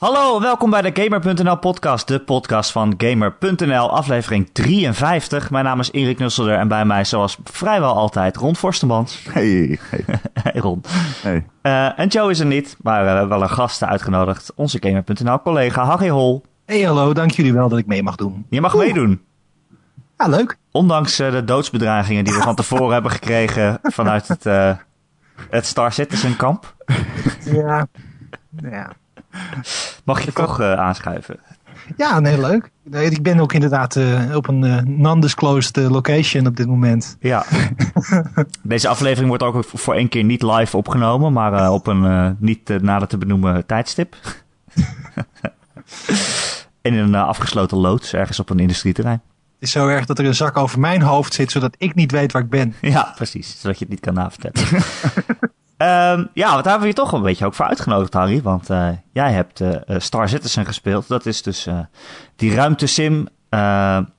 Hallo, welkom bij de Gamer.nl podcast, de podcast van Gamer.nl, aflevering 53. Mijn naam is Erik Nusselder en bij mij zoals vrijwel altijd Ron Forstenband. Hey, hey. hey Ron. Hey. Uh, en Joe is er niet, maar we hebben wel een gast uitgenodigd. Onze Gamer.nl collega Harry Hol. Hey hallo, dank jullie wel dat ik mee mag doen. Je mag meedoen. Ja, leuk. Ondanks uh, de doodsbedreigingen die we van tevoren hebben gekregen vanuit het, uh, het Star Citizen kamp. Ja, ja. Mag je toch uh, aanschuiven? Ja, nee, leuk. Ik ben ook inderdaad uh, op een uh, non-disclosed location op dit moment. Ja. Deze aflevering wordt ook voor één keer niet live opgenomen, maar op een niet nader te benoemen tijdstip. en in een afgesloten loods, ergens op een industrieterrein. Het is zo erg dat er een zak over mijn hoofd zit, zodat ik niet weet waar ik ben. Ja, precies. Zodat je het niet kan navertellen. Um, ja, wat hebben we je toch een beetje ook voor uitgenodigd, Harry. Want uh, jij hebt uh, Star Citizen gespeeld. Dat is dus uh, die ruimtesim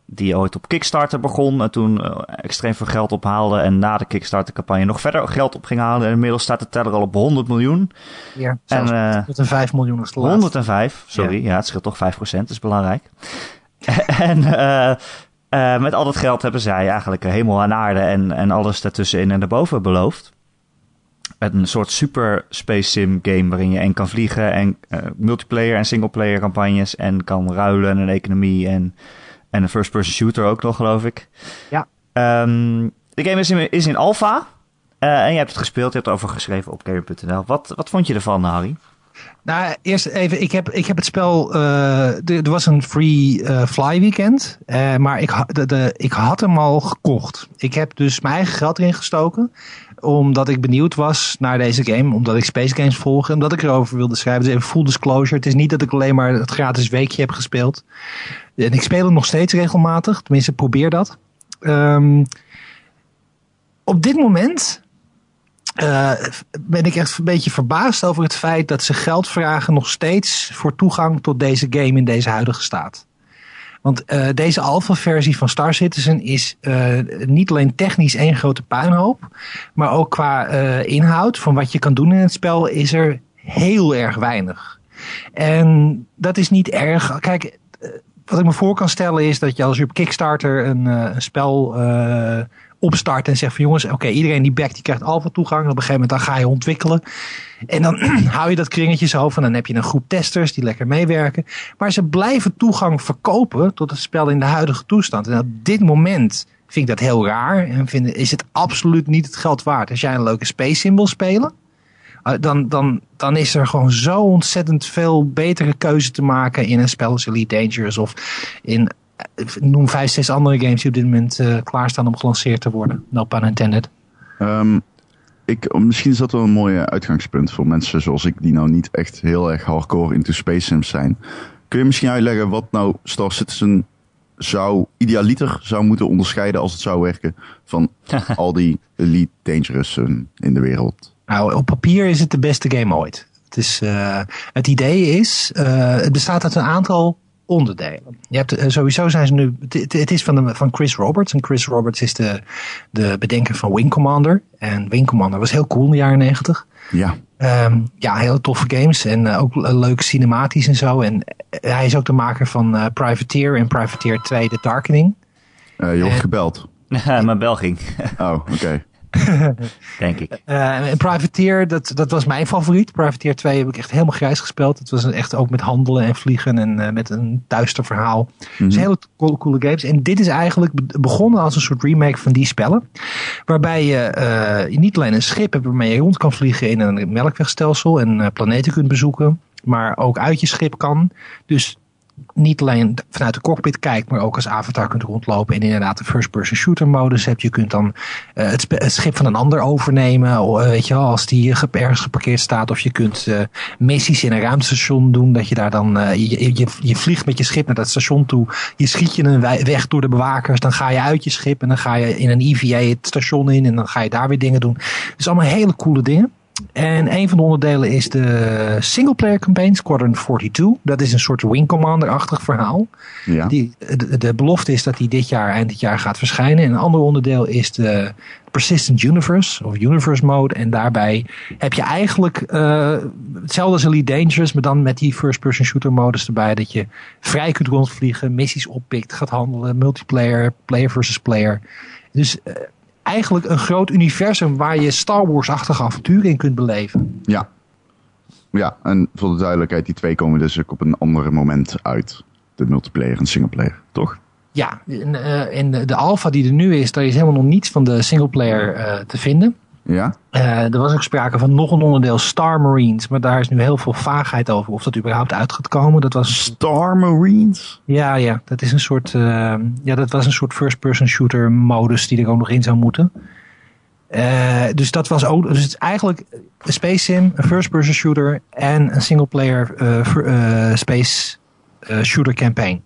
die ooit op Kickstarter begon. En toen extreem veel geld ophaalde. En na de Kickstarter-campagne nog verder geld op ging halen. En inmiddels staat de teller al op 100 miljoen. Ja, en, 105 miljoen is 105, sorry. Ja. ja. het scheelt toch 5%, dat is belangrijk. en met al dat geld hebben zij eigenlijk hemel en aarde en, en alles daartussenin en daarboven beloofd een soort super space sim game waarin je en kan vliegen en uh, multiplayer en singleplayer campagnes en kan ruilen en een economie en, en een first person shooter ook nog geloof ik. Ja. Um, de game is in, is in alpha uh, en je hebt het gespeeld, je hebt het over geschreven op gamer.nl. Wat, wat vond je ervan Harry? Nou, eerst even, ik heb, ik heb het spel, uh, er was een free uh, fly weekend, uh, maar ik, de, de, ik had hem al gekocht. Ik heb dus mijn eigen geld erin gestoken omdat ik benieuwd was naar deze game. Omdat ik Space Games volg. En omdat ik erover wilde schrijven. Dus even full disclosure. Het is niet dat ik alleen maar het gratis weekje heb gespeeld. En ik speel het nog steeds regelmatig. Tenminste, probeer dat. Um, op dit moment uh, ben ik echt een beetje verbaasd over het feit dat ze geld vragen nog steeds voor toegang tot deze game in deze huidige staat. Want uh, deze alpha-versie van Star Citizen is uh, niet alleen technisch één grote puinhoop, maar ook qua uh, inhoud van wat je kan doen in het spel is er heel erg weinig. En dat is niet erg. Kijk, wat ik me voor kan stellen is dat je als je op Kickstarter een, een spel opstart en zegt van jongens, oké, iedereen die backt, die krijgt alpha toegang. Op een gegeven moment dan ga je ontwikkelen. En dan hou je dat kringetje zo van, dan heb je een groep testers die lekker meewerken. Maar ze blijven toegang verkopen tot het spel in de huidige toestand. En op dit moment vind ik dat heel raar en vind, is het absoluut niet het geld waard. Als jij een leuke space symbol spelen, dan, dan, dan is er gewoon zo ontzettend veel betere keuze te maken in een spel als Elite Dangerous of in noem vijf, zes andere games die op dit moment uh, klaarstaan om gelanceerd te worden. No pun intended. Um, ik, misschien is dat wel een mooie uitgangspunt voor mensen zoals ik, die nou niet echt heel erg hardcore into Space Sims zijn. Kun je misschien uitleggen wat nou Star Citizen zou idealiter zou moeten onderscheiden als het zou werken van al die Elite Dangerous in de wereld? Nou, op papier is het de beste game ooit. Het, is, uh, het idee is, uh, het bestaat uit een aantal onderdelen. Je hebt, uh, sowieso zijn ze nu. Het, het is van, de, van Chris Roberts. En Chris Roberts is de, de bedenker van Wing Commander. En Wing Commander was heel cool in de jaren negentig. Ja. Um, ja, hele toffe games. En uh, ook leuk cinematisch en zo. En uh, hij is ook de maker van uh, Privateer en Privateer 2 The Darkening. je wordt gebeld. Mijn bel ging. oh, oké. Okay. Denk ik. Uh, en Privateer, dat, dat was mijn favoriet. Privateer 2 heb ik echt helemaal grijs gespeeld. Het was echt ook met handelen en vliegen en uh, met een duister verhaal. Mm -hmm. Dus hele coole, coole, games. En dit is eigenlijk begonnen als een soort remake van die spellen. Waarbij je uh, niet alleen een schip hebt waarmee je rond kan vliegen in een melkwegstelsel en planeten kunt bezoeken. Maar ook uit je schip kan. Dus niet alleen vanuit de cockpit kijkt, maar ook als avatar kunt rondlopen en inderdaad de first-person shooter modus hebt. Je kunt dan uh, het, schip van een ander overnemen, uh, weet je wel, als die ergens geparkeerd staat. Of je kunt uh, missies in een ruimtestation doen, dat je daar dan, je, je, je, vliegt met je schip naar dat station toe. Je schiet je een weg door de bewakers, dan ga je uit je schip en dan ga je in een EVA het station in en dan ga je daar weer dingen doen. Dus allemaal hele coole dingen. En een van de onderdelen is de singleplayer campaign, Squadron 42. Dat is een soort Wing Commander-achtig verhaal. Ja. Die, de, de belofte is dat die dit jaar, eind dit jaar gaat verschijnen. En een ander onderdeel is de Persistent Universe, of Universe Mode. En daarbij heb je eigenlijk uh, hetzelfde als Elite Dangerous, maar dan met die first-person shooter modus erbij. Dat je vrij kunt rondvliegen, missies oppikt, gaat handelen, multiplayer, player versus player. Dus uh, eigenlijk een groot universum waar je Star Wars-achtige avonturen in kunt beleven. Ja. Ja, en voor de duidelijkheid, die twee komen dus ook op een ander moment uit. De multiplayer en singleplayer, toch? Ja, in, uh, in de, de alpha die er nu is, daar is helemaal nog niets van de singleplayer uh, te vinden. Ja? Uh, er was ook sprake van nog een onderdeel Star Marines, maar daar is nu heel veel vaagheid over of dat überhaupt uit gaat komen. Dat was Star Marines? Ja, ja, dat is een soort, uh, ja, dat was een soort first-person shooter modus die er ook nog in zou moeten. Uh, dus dat was ook, dus het is eigenlijk een space sim, een first-person shooter en een single-player space shooter campaign.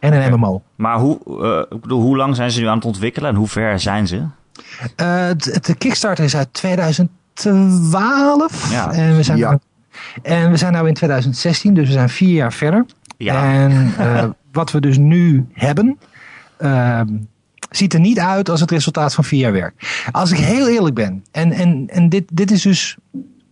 En een MMO. Maar hoe, ik bedoel, hoe lang zijn ze nu aan het ontwikkelen en hoe ver zijn ze? Uh, de Kickstarter is uit 2012. Ja. En we zijn, Ja. nou, en we zijn nu in 2016, dus we zijn vier jaar verder. Ja. En uh, wat we dus nu hebben, uh, ziet er niet uit als het resultaat van vier jaar werk. Als ik heel eerlijk ben, en, en, en dit, dit is dus,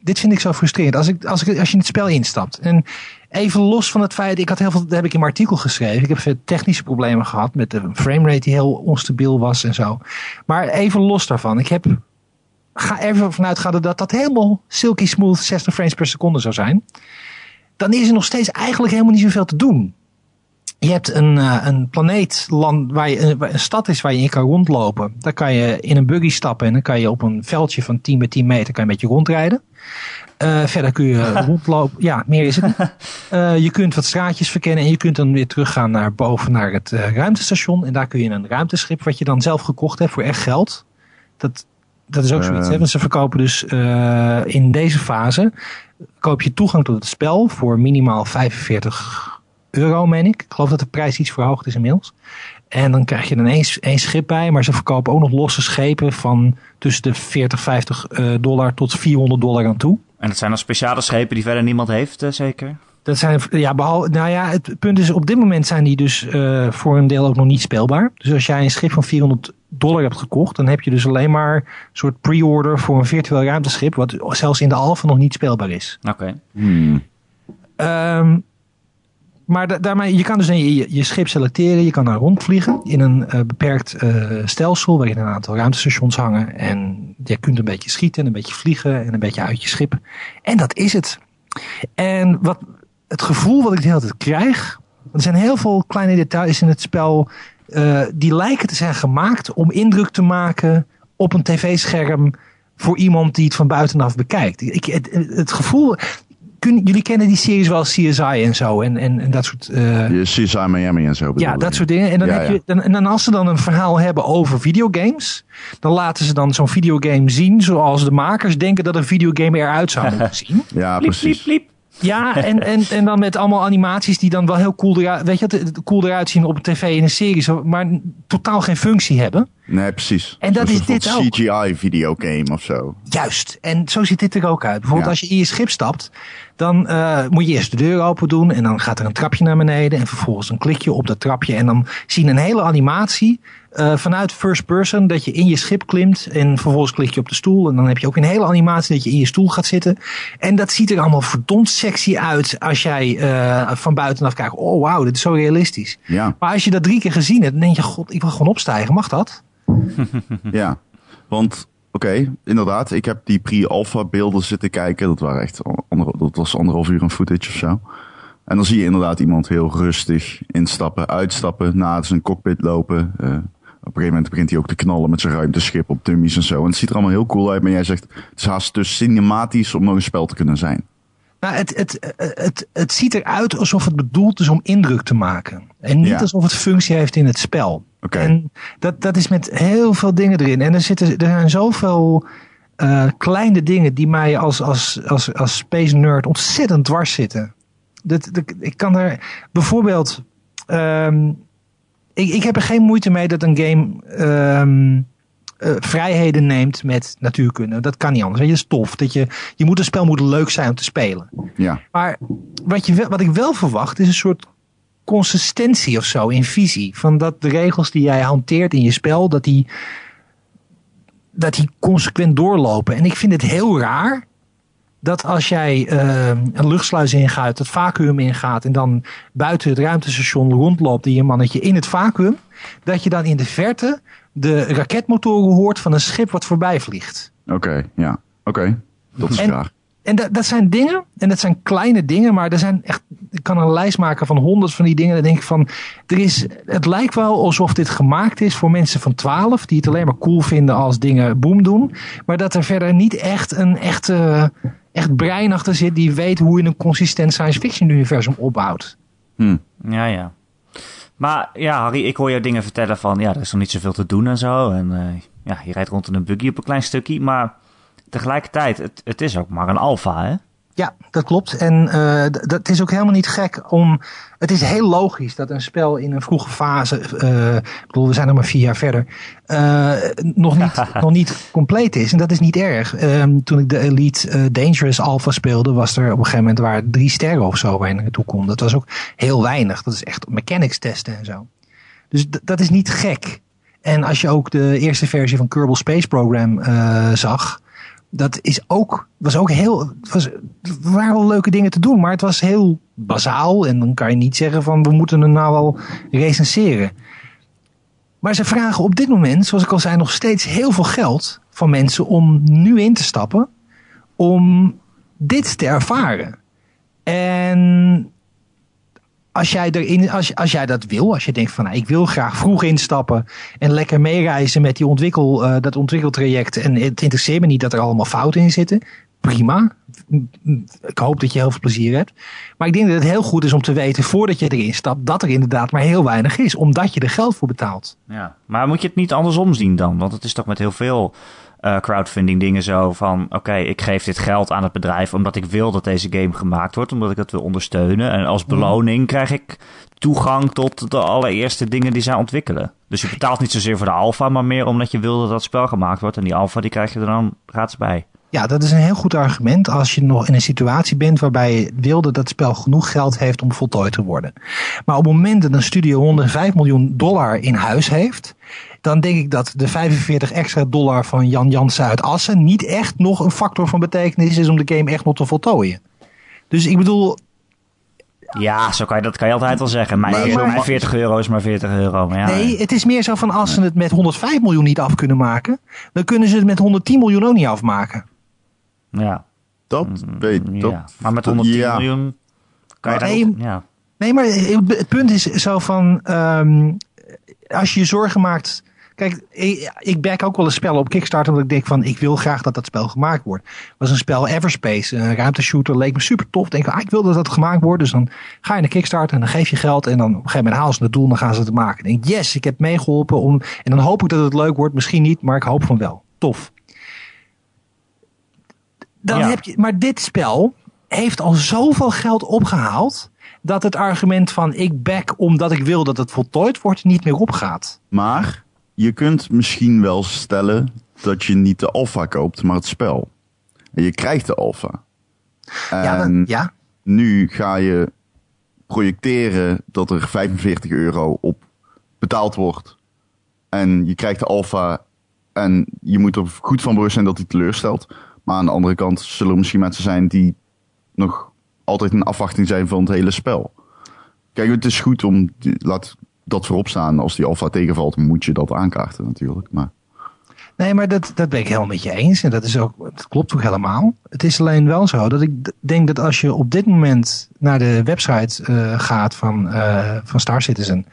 dit vind ik zo frustrerend. Als, ik, als, ik, als je in het spel instapt en even los van het feit, ik had heel veel, dat heb ik in mijn artikel geschreven. Ik heb technische problemen gehad met de framerate die heel onstabiel was en zo. Maar even los daarvan, ik heb, ga even vanuit gaan dat dat helemaal silky smooth 60 frames per seconde zou zijn. Dan is er nog steeds eigenlijk helemaal niet zoveel te doen. Je hebt een, uh, een planeet, land, waar je, een, een stad is waar je in kan rondlopen. Daar kan je in een buggy stappen en dan kan je op een veldje van 10 bij 10 meter kan je een beetje rondrijden. Uh, verder kun je rondlopen. Ja, meer is het niet. Uh, je kunt wat straatjes verkennen en je kunt dan weer teruggaan naar boven naar het uh, ruimtestation. En daar kun je een ruimteschip wat je dan zelf gekocht hebt voor echt geld. Dat, dat is ook zoiets. Hè? Want ze verkopen dus in deze fase koop je toegang tot het spel voor minimaal 45 euro, meen ik. Ik geloof dat de prijs iets verhoogd is inmiddels. En dan krijg je dan één, één schip bij, maar ze verkopen ook nog losse schepen van tussen de 40, 50 uh, dollar tot 400 dollar aan toe. En dat zijn dan speciale schepen die verder niemand heeft, uh, zeker? Dat zijn, ja, behalve, nou ja, het punt is, op dit moment zijn die dus uh, voor een deel ook nog niet speelbaar. Dus als jij een schip van 400 dollar hebt gekocht, dan heb je dus alleen maar een soort pre-order voor een virtueel ruimteschip, wat zelfs in de alpha nog niet speelbaar is. Oké. Okay. Hmm. Um, maar da daarmee, je kan dus je, je schip selecteren, je kan daar rondvliegen in een uh, beperkt uh, stelsel waarin een aantal ruimtestations hangen. En je kunt een beetje schieten, een beetje vliegen en een beetje uit je schip. En dat is het. En wat, het gevoel wat ik de hele tijd krijg, er zijn heel veel kleine details in het spel uh, die lijken te zijn gemaakt om indruk te maken op een tv-scherm voor iemand die het van buitenaf bekijkt. Ik, het, het gevoel, kun, jullie kennen die series wel CSI en zo en, en, en dat soort... Uh, CSI Miami en zo. Ja, dat soort dingen. En dan, ja, heb je, dan, en dan als ze dan een verhaal hebben over videogames, dan laten ze dan zo'n videogame zien zoals de makers denken dat een videogame eruit zou moeten zien. Ja, precies. pliep, pliep. Ja, en, en, en dan met allemaal animaties die dan wel heel cool eruit, weet je, cool eruit zien op een tv in een serie, maar totaal geen functie hebben. Nee, precies. En dat is dit ook. CGI-videogame of zo. Juist. En zo ziet dit er ook uit. Bijvoorbeeld Ja. als je in je schip stapt, dan uh, moet je eerst de deur open doen en dan gaat er een trapje naar beneden en vervolgens een klikje op dat trapje en dan zie je een hele animatie uh, vanuit first person dat je in je schip klimt en vervolgens klik je op de stoel en dan heb je ook een hele animatie dat je in je stoel gaat zitten. En dat ziet er allemaal verdomd sexy uit als jij uh, van buitenaf kijkt. Oh wauw, dit is zo realistisch. Ja, Maar als je dat drie keer gezien hebt, dan denk je, god, ik wil gewoon opstijgen. Mag dat? ja. Want, oké, inderdaad, ik heb die pre-alpha beelden zitten kijken. Dat, waren echt dat was anderhalf uur een footage of zo. En dan zie je inderdaad iemand heel rustig instappen, uitstappen, na zijn cockpit lopen. Uh, op een gegeven moment begint hij ook te knallen met zijn ruimteschip op dummies en zo. En het ziet er allemaal heel cool uit, maar jij zegt, het is haast te cinematisch om nog een spel te kunnen zijn. Nou, het, het, het, het ziet eruit alsof het bedoeld is om indruk te maken. En niet Ja. alsof het functie heeft in het spel. Oké. En dat, dat is met heel veel dingen erin. En er, zitten, er zijn zoveel uh, kleine dingen die mij als, als, als, als space nerd ontzettend dwars zitten. Dat, dat, ik kan er bijvoorbeeld. Um, ik, ik heb er geen moeite mee dat een game um, eh, vrijheden neemt met natuurkunde. Dat kan niet anders. Weet je, dat is tof. Dat je, je moet, een spel moet leuk zijn om te spelen. Ja. Maar wat, je, wat ik wel verwacht is een soort consistentie of zo in visie. Van dat de regels die jij hanteert in je spel, dat die, dat die consequent doorlopen. En ik vind het heel raar dat als jij eh, een luchtsluis ingaat, het vacuüm ingaat en dan buiten het ruimtestation rondloopt en je mannetje in het vacuüm, dat je dan in de verte de raketmotoren hoort van een schip wat voorbij vliegt. Oké, ja. Oké, dat is. En dat, dat zijn dingen, en dat zijn kleine dingen, maar er zijn echt, ik kan een lijst maken van honderd van die dingen. Dan denk ik van, er is, het lijkt wel alsof dit gemaakt is voor mensen van 12, die het alleen maar cool vinden als dingen boom doen. Maar dat er verder niet echt een echte, echt brein achter zit die weet hoe je een consistent science fiction universum opbouwt. Hm. Ja, ja. Maar ja, Harry, ik hoor jou dingen vertellen van... ja, er is nog niet zoveel te doen en zo. En eh, ja, je rijdt rond in een buggy op een klein stukje. Maar tegelijkertijd, het, het is ook maar een alfa, hè? Ja, dat klopt. En eh, dat is ook helemaal niet gek om. Het is heel logisch dat een spel in een vroege fase. eh, ik bedoel, we zijn er maar vier jaar verder. eh, nog, niet, nog niet compleet is. En dat is niet erg. Ehm, toen ik de Elite Dangerous Alpha speelde, was er op een gegeven moment waren drie sterren of zo waar je naartoe kon. Dat was ook heel weinig. Dat is echt mechanics testen en zo. Dus dat is niet gek. En als je ook de eerste versie van Kerbal Space Program zag dat is ook, was ook heel, het was, er waren wel leuke dingen te doen, maar het was heel bazaal. En dan kan je niet zeggen van we moeten hem nou wel recenseren. Maar ze vragen op dit moment, zoals ik al zei, nog steeds heel veel geld van mensen om nu in te stappen. Om dit te ervaren. En als jij, erin, als, als jij dat wil, als je denkt van nou, ik wil graag vroeg instappen en lekker meereizen met die ontwikkel, eh, dat ontwikkeltraject en het interesseert me niet dat er allemaal fouten in zitten, prima. Ik hoop dat je heel veel plezier hebt. Maar ik denk dat het heel goed is om te weten voordat je erin stapt dat er inderdaad maar heel weinig is, omdat je er geld voor betaalt. Ja. Maar moet je het niet andersom zien dan? Want het is toch met heel veel eh, crowdfunding dingen zo van... oké, ik geef dit geld aan het bedrijf omdat ik wil dat deze game gemaakt wordt. Omdat ik het wil ondersteunen. En als beloning krijg ik toegang tot de allereerste dingen die zij ontwikkelen. Dus je betaalt niet zozeer voor de alfa, maar meer omdat je wil dat dat spel gemaakt wordt. En die alfa die krijg je er dan gratis bij. Ja, dat is een heel goed argument als je nog in een situatie bent waarbij je wil dat het spel genoeg geld heeft om voltooid te worden. Maar op het moment dat een studio 105 miljoen dollar in huis heeft, dan denk ik dat de 45 extra dollar van Jan Jansen uit Assen niet echt nog een factor van betekenis is om de game echt nog te voltooien. Dus ik bedoel, Ja, zo kan je, dat kan je altijd wel zeggen. Mijn, maar- mijn 40 euro is maar 40 euro. Maar ja, nee, het is meer zo van als ze het met 105 miljoen niet af kunnen maken, dan kunnen ze het met 110 miljoen ook niet afmaken. Ja, Dat weet ja. dat. maar met 110 ja. miljoen kan je daar Nee, ook- ja. Nee, maar het punt is zo van. ehm, als je je zorgen maakt. Kijk, ik- back ook wel een spel op Kickstarter. Omdat ik denk van. Ik wil graag dat dat spel gemaakt wordt. was een spel Everspace. Een ruimteshooter. Leek me super tof. Denk ik, ah, ik wil dat dat gemaakt wordt. Dus dan ga je naar Kickstarter. En dan geef je geld. En dan op een gegeven moment halen ze het doel. En dan gaan ze het maken. En denk ik, yes, ik heb meegeholpen. Om, en dan hoop ik dat het leuk wordt. Misschien niet. Maar ik hoop van wel. Tof. Dan Ja. heb je, maar dit spel heeft al zoveel geld opgehaald. Dat het argument van ik back omdat ik wil dat het voltooid wordt niet meer opgaat. Maar je kunt misschien wel stellen dat je niet de alpha koopt, maar het spel. En je krijgt de alpha. Ja, ja, nu ga je projecteren dat er 45 euro op betaald wordt. En je krijgt de alpha en je moet er goed van bewust zijn dat die teleurstelt. Maar aan de andere kant zullen er misschien mensen zijn die nog altijd in afwachting zijn van het hele spel. Kijk, het is goed om, laat dat voorop staan. Als die alpha tegenvalt, moet je dat aankaarten natuurlijk. Maar Nee, maar dat, dat ben ik helemaal met je eens. En dat, is ook, dat klopt ook helemaal. Het is alleen wel zo dat ik denk dat als je op dit moment naar de website eh, gaat van, eh, van Star Citizen.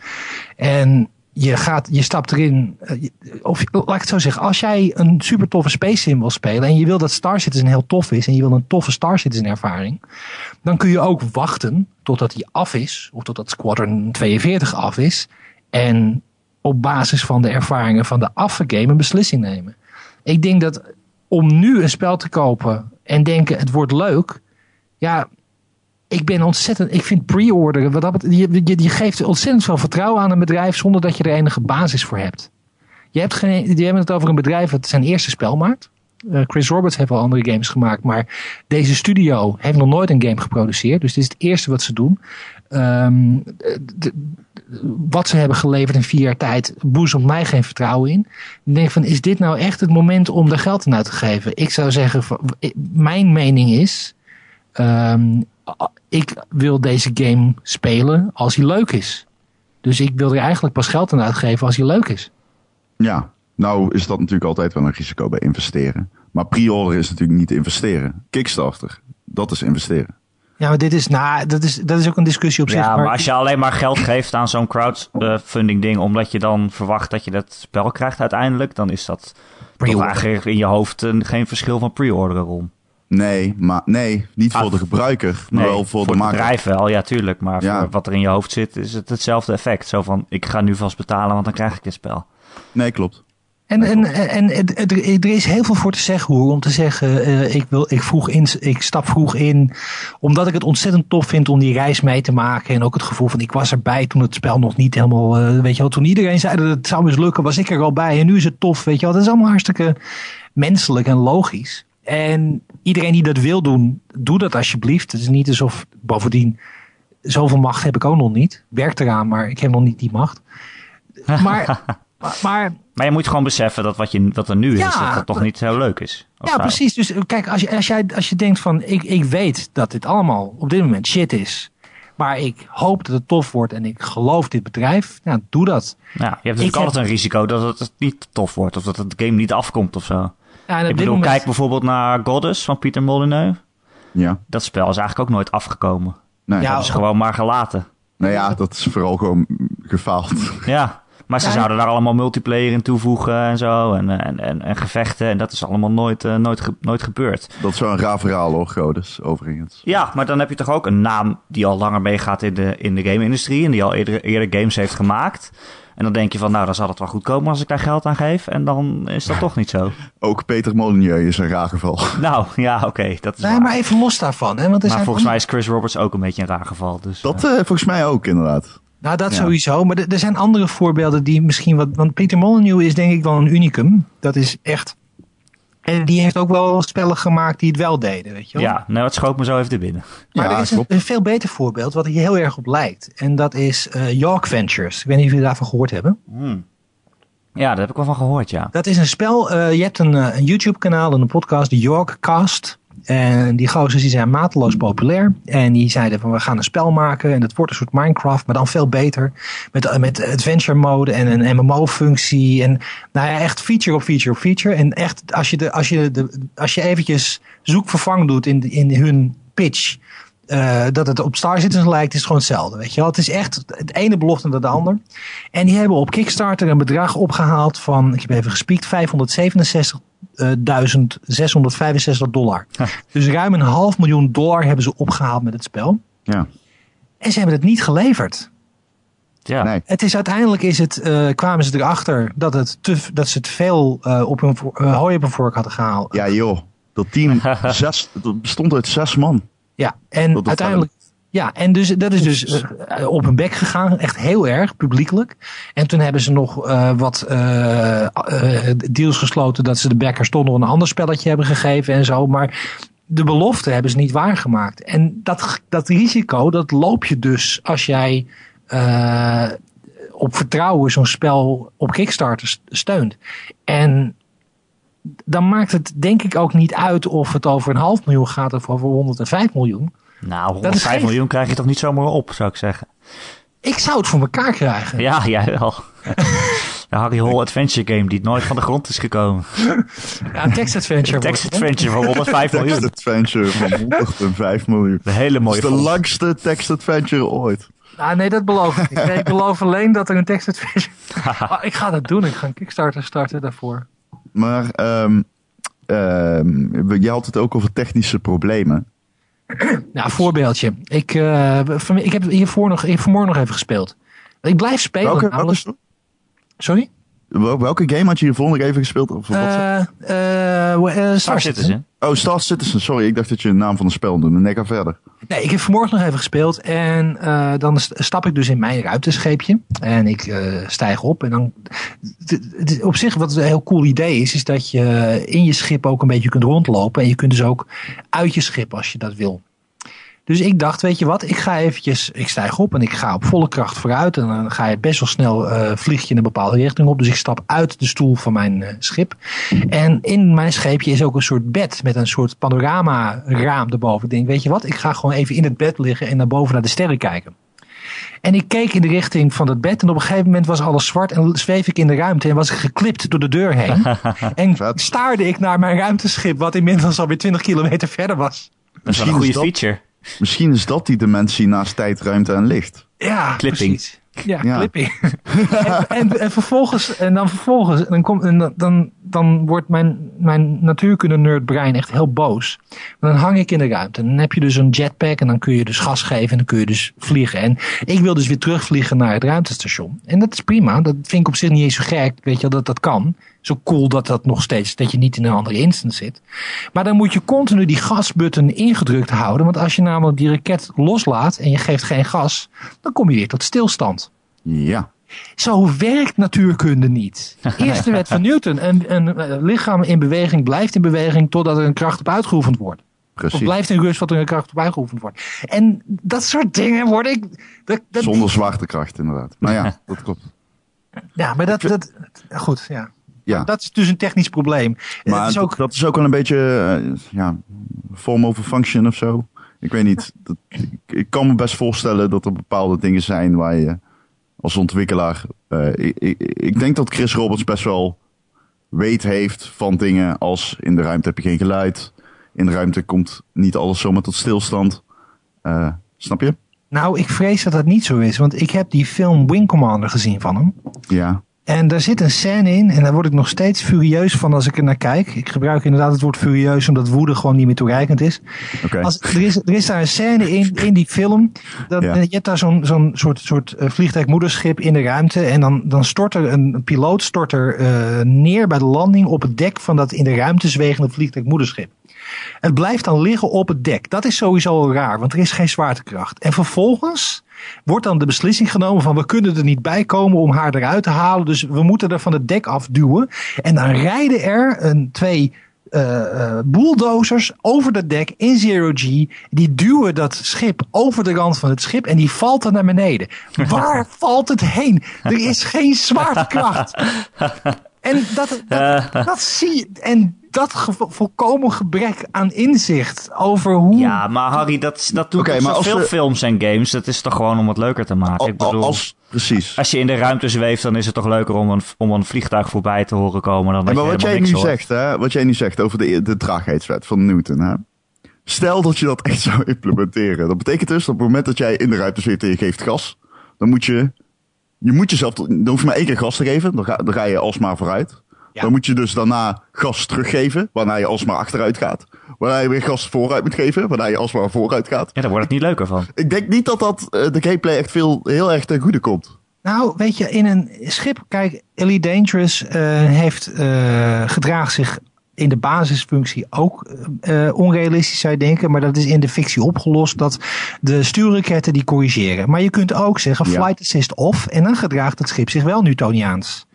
En je, gaat, je stapt erin. eh, of laat ik het zo zeggen. Als jij een super toffe Space Sim wil spelen. En je wil dat Star Citizen heel tof is. En je wil een toffe Star Citizen ervaring. Dan kun je ook wachten totdat die af is. Of totdat Squadron 42 af is. En op basis van de ervaringen van de afgame een beslissing nemen. Ik denk dat om nu een spel te kopen en denken het wordt leuk. Ja, ik ben ontzettend. Ik vind pre-orderen. Wat je, je, geeft ontzettend veel vertrouwen aan een bedrijf zonder dat je er enige basis voor hebt. Je hebt, geen, je hebt het over een bedrijf dat zijn eerste spel maakt. Uh, Chris Roberts heeft al andere games gemaakt, maar deze studio heeft nog nooit een game geproduceerd. Dus dit is het eerste wat ze doen. De, wat ze hebben geleverd in vier jaar tijd boezemt mij geen vertrouwen in. Ik denk van, is dit nou echt het moment om er geld aan uit te geven? Ik zou zeggen, mijn mening is, um, ik wil deze game spelen als hij leuk is. Dus ik wil er eigenlijk pas geld aan uitgeven als hij leuk is. Ja, nou is dat natuurlijk altijd wel een risico bij investeren. Maar pre-order is natuurlijk niet investeren. Kickstarter, dat is investeren. Ja, maar dit is, nou, dat is, dat is ook een discussie op zich. Ja, maar, als je alleen maar geld geeft aan zo'n crowdfunding ding, omdat je dan verwacht dat je dat spel krijgt uiteindelijk, dan is dat toch eigenlijk in je hoofd geen verschil van pre-orderen om. Nee, maar nee, niet voor ah, de gebruiker, maar wel voor, de maker. bedrijf wel, ja, tuurlijk. Maar voor wat er in je hoofd zit, is het hetzelfde effect. Zo van, ik ga nu vast betalen, want dan krijg ik dit spel. Nee, klopt. En, en, en, er is heel veel voor te zeggen hoor. Om te zeggen, uh, ik, wil, ik, vroeg in, ik stap vroeg in. Omdat ik het ontzettend tof vind om die reis mee te maken. En ook het gevoel van ik was erbij toen het spel nog niet helemaal. Uh, weet je wel, toen iedereen zei dat het zou mislukken, was ik er al bij. En nu is het tof. Weet je wel, dat is allemaal hartstikke menselijk en logisch. En iedereen die dat wil doen, doe dat alsjeblieft. Het is niet alsof, bovendien, zoveel macht heb ik ook nog niet. Werk eraan, maar ik heb nog niet die macht. Maar, maar, maar je moet gewoon beseffen dat wat, je, wat er nu is, dat het toch niet zo leuk is. Ja, precies. Dus kijk, als je, als, jij, als je denkt van, ik, ik weet dat dit allemaal op dit moment shit is. Maar ik hoop dat het tof wordt en ik geloof dit bedrijf. Nou, doe dat. Ja, je hebt natuurlijk altijd een risico dat het niet tof wordt. Of dat het game niet afkomt of zo. Ja, ik bedoel, moment... kijk bijvoorbeeld naar Goddess van Pieter Molyneux. Ja. Dat spel is eigenlijk ook nooit afgekomen. Nee. Ja, dat is gewoon maar gelaten. Nou ja, dat is vooral gewoon gefaald. Ja, maar ze zouden daar allemaal multiplayer in toevoegen en zo. En, en, en, en gevechten. En dat is allemaal nooit, uh, nooit, ge, nooit gebeurd. Dat is wel een raar verhaal hoor, Godes, overigens. Ja, maar dan heb je toch ook een naam die al langer meegaat in de, in de game-industrie. En die al eerder, eerder games heeft gemaakt. En dan denk je van, nou, dan zal het wel goed komen als ik daar geld aan geef. En dan is dat toch niet zo. Ook Peter Molyneux is een raar geval. Nou, ja, oké. dat is nee, maar even los daarvan. Hè, want maar volgens mij is Chris Roberts ook een beetje een raar geval. Dus, dat uh, volgens mij ook, inderdaad. Nou, dat sowieso. Maar er zijn andere voorbeelden die misschien wat... Want Peter Molyneux is denk ik wel een unicum. Dat is echt... En die heeft ook wel spellen gemaakt die het wel deden, weet je wel? Ja, nou, het schoot me zo even te binnen. Maar er is een, veel beter voorbeeld wat hier heel erg op lijkt. En dat is uh, York Ventures. Ik weet niet of jullie daarvan gehoord hebben. Hmm. Ja, daar heb ik wel van gehoord, ja. Dat is een spel. Uh, je hebt een, uh, een YouTube-kanaal en een podcast, de York Cast. En die gozers die zijn mateloos populair. En die zeiden van we gaan een spel maken. En dat wordt een soort Minecraft, maar dan veel beter. Met, met adventure mode en een MMO-functie. En nou ja, echt feature op feature op feature. En echt, als je, de, als je, de, als je eventjes zoekvervang doet in, in hun pitch. Uh, dat het op Star Citizen lijkt, is gewoon hetzelfde. Weet je wel? Het is echt het ene belofte naar de ander. En die hebben op Kickstarter een bedrag opgehaald van, ik heb even gespiekt, 567 1665 dollar. Dus ruim een half miljoen dollar hebben ze opgehaald met het spel. Ja. En ze hebben het niet geleverd. Ja. Nee. Het is uiteindelijk is het, uh, kwamen ze erachter dat, het te, dat ze te veel uh, op hun uh, hooi op hun vork hadden gehaald. Ja joh, dat team zes, dat bestond uit zes man. Ja, en uiteindelijk ja, en dus, dat is dus uh, op hun bek gegaan, echt heel erg, publiekelijk. En toen hebben ze nog uh, wat uh, deals gesloten dat ze de backers toch nog een ander spelletje hebben gegeven en zo. Maar de belofte hebben ze niet waargemaakt. En dat, dat risico, dat loop je dus als jij op vertrouwen zo'n spel op Kickstarter steunt. En dan maakt het denk ik ook niet uit of het over een half miljoen gaat of over 105 miljoen. Nou, 105 miljoen krijg je toch niet zomaar op, zou ik zeggen. Ik zou het voor elkaar krijgen. Ja, jij wel. De Harry Hole Adventure Game die nooit van de grond is gekomen. Ja, Text Adventure. Text Adventure van 105 miljoen. Text Adventure van 105 miljoen. De hele mooie Dat is de langste Text Adventure ooit. Ah, nee, dat beloof ik niet. ik beloof alleen dat er een Text Adventure... oh, ik ga dat doen. Ik ga een Kickstarter starten daarvoor. Maar um, um, je had het ook over technische problemen. Nou, voorbeeldje. Ik, uh, ik heb hiervoor nog, vanmorgen nog even gespeeld. Ik blijf spelen. Welke, welke Sorry? Welke game had je hiervoor nog even gespeeld? Of uh, Star, Star Citizen. Oh, Star Citizen. Sorry, ik dacht dat je een naam van een spel noemde. Nee, ga verder. Nee, ik heb vanmorgen nog even gespeeld en eh, dan st- stap ik dus in mijn ruimtescheepje en ik eh, stijg op en dan op zich wat een heel cool idee is, is dat je in je schip ook een beetje kunt rondlopen en je kunt dus ook uit je schip als je dat wil. Dus ik dacht, weet je wat, ik ga eventjes, ik stijg op en ik ga op volle kracht vooruit. En dan ga je best wel snel, eh vlieg je in een bepaalde richting op. Dus ik stap uit de stoel van mijn eh, schip. En in mijn scheepje is ook een soort bed met een soort panorama raam erboven. Ik denk, weet je wat, ik ga gewoon even in het bed liggen en naar boven naar de sterren kijken. En ik keek in de richting van het bed en op een gegeven moment was alles zwart en zweef ik in de ruimte en was ik geklipt door de deur heen. en staarde ik naar mijn ruimteschip wat inmiddels alweer 20 kilometer verder was. Dat is wel Misschien een goede dat- feature. Misschien is dat die dimensie naast tijd, ruimte en licht. Ja, Clipping. precies. Ja, Ja. clipping. en, en, en vervolgens, en dan vervolgens, en dan, komt, en dan- dan, dan wordt mijn, mijn natuurkunde nerd brein echt heel boos. Maar dan hang ik in de ruimte. En dan heb je dus een jetpack en dan kun je dus gas geven en dan kun je dus vliegen. En ik wil dus weer terugvliegen naar het ruimtestation. En dat is prima. Dat vind ik op zich niet eens zo gek. Weet je wel, dat dat kan. Zo cool dat dat nog steeds, dat je niet in een andere instance zit. Maar dan moet je continu die gasbutton ingedrukt houden. Want als je namelijk die raket loslaat en je geeft geen gas, dan kom je weer tot stilstand. Ja. Zo werkt natuurkunde niet. Eerste wet van Newton. Een, een, eh, lichaam in beweging blijft in beweging totdat er een kracht op uitgeoefend wordt. Of Precies. blijft in rust tot er een kracht op uitgeoefend wordt. En dat soort dingen word ik... Dat, dat, Zonder zwaartekracht, inderdaad. Maar ja, dat klopt. Ja, maar dat... dat goed, ja. Ja. Dat is dus een technisch probleem. Maar het is ook, dat is ook wel een beetje, eh, ja, form over function of zo. Ik weet niet. Dat, ik, ik kan me best voorstellen dat er bepaalde dingen zijn waar je als ontwikkelaar. eh, ik, ik, ik denk dat Chris Roberts best wel weet heeft van dingen als in de ruimte heb je geen geluid. In de ruimte komt niet alles zomaar tot stilstand. Eh, snap je? nou, ik vrees dat dat niet zo is. Want ik heb die film Wing Commander gezien van hem. Ja. En daar zit een scène in en daar word ik nog steeds furieus van als ik er naar kijk. Ik gebruik inderdaad het woord furieus omdat woede gewoon niet meer toereikend is. Als, er, is er is daar een scène in, in die film. Dat, Ja. Je hebt daar zo'n zo'n soort, soort eh, vliegtuigmoederschip in de ruimte. En dan, dan stort er een, een piloot stort er, eh, neer bij de landing op het dek van dat in de ruimte zwevende vliegtuigmoederschip. Het blijft dan liggen op het dek. Dat is sowieso al raar, want er is geen zwaartekracht. En vervolgens wordt dan de beslissing genomen van we kunnen er niet bij komen om haar eruit te halen. Dus we moeten er van het dek afduwen. En dan rijden er een, twee eh, eh, bulldozers over dat dek in zero G. Die duwen dat schip over de rand van het schip en die valt dan naar beneden. Waar valt het heen? Er is geen zwaartekracht. En dat, dat, dat zie je. En dat ge- volkomen gebrek aan inzicht over hoe. Ja, maar Harry, dat, dat doet Oké, okay, maar als veel we- films en games. Dat is toch gewoon om het leuker te maken. Ik bedoel, als, precies. als je in de ruimte zweeft, dan is het toch leuker om een, om een vliegtuig voorbij te horen komen. Dan dat maar je wat jij, nu hoort. zegt, hè, wat jij nu zegt over de, de traagheidswet van Newton. Hè? Stel dat je dat echt zou implementeren. Dat betekent dus dat op het moment dat jij in de ruimte zit en je geeft gas, dan moet je, je moet jezelf, dan hoef je maar één keer gas te geven, dan ga, dan ga je alsmaar vooruit. Ja. Dan moet je dus daarna gas teruggeven, waarna je alsmaar achteruit gaat. Waarna je weer gas vooruit moet geven, waarna je alsmaar vooruit gaat. Ja, daar wordt het niet leuker van. Ik denk niet dat dat eh, de gameplay echt veel, heel erg ten goede komt. Nou, weet je, in een schip, kijk, Elite Dangerous eh, heeft eh gedraagt zich in de basisfunctie ook eh, onrealistisch zou je denken, maar dat is in de fictie opgelost dat de stuurraketten die corrigeren. Maar je kunt ook zeggen Ja. flight assist off en dan gedraagt het schip zich wel Newtoniaans.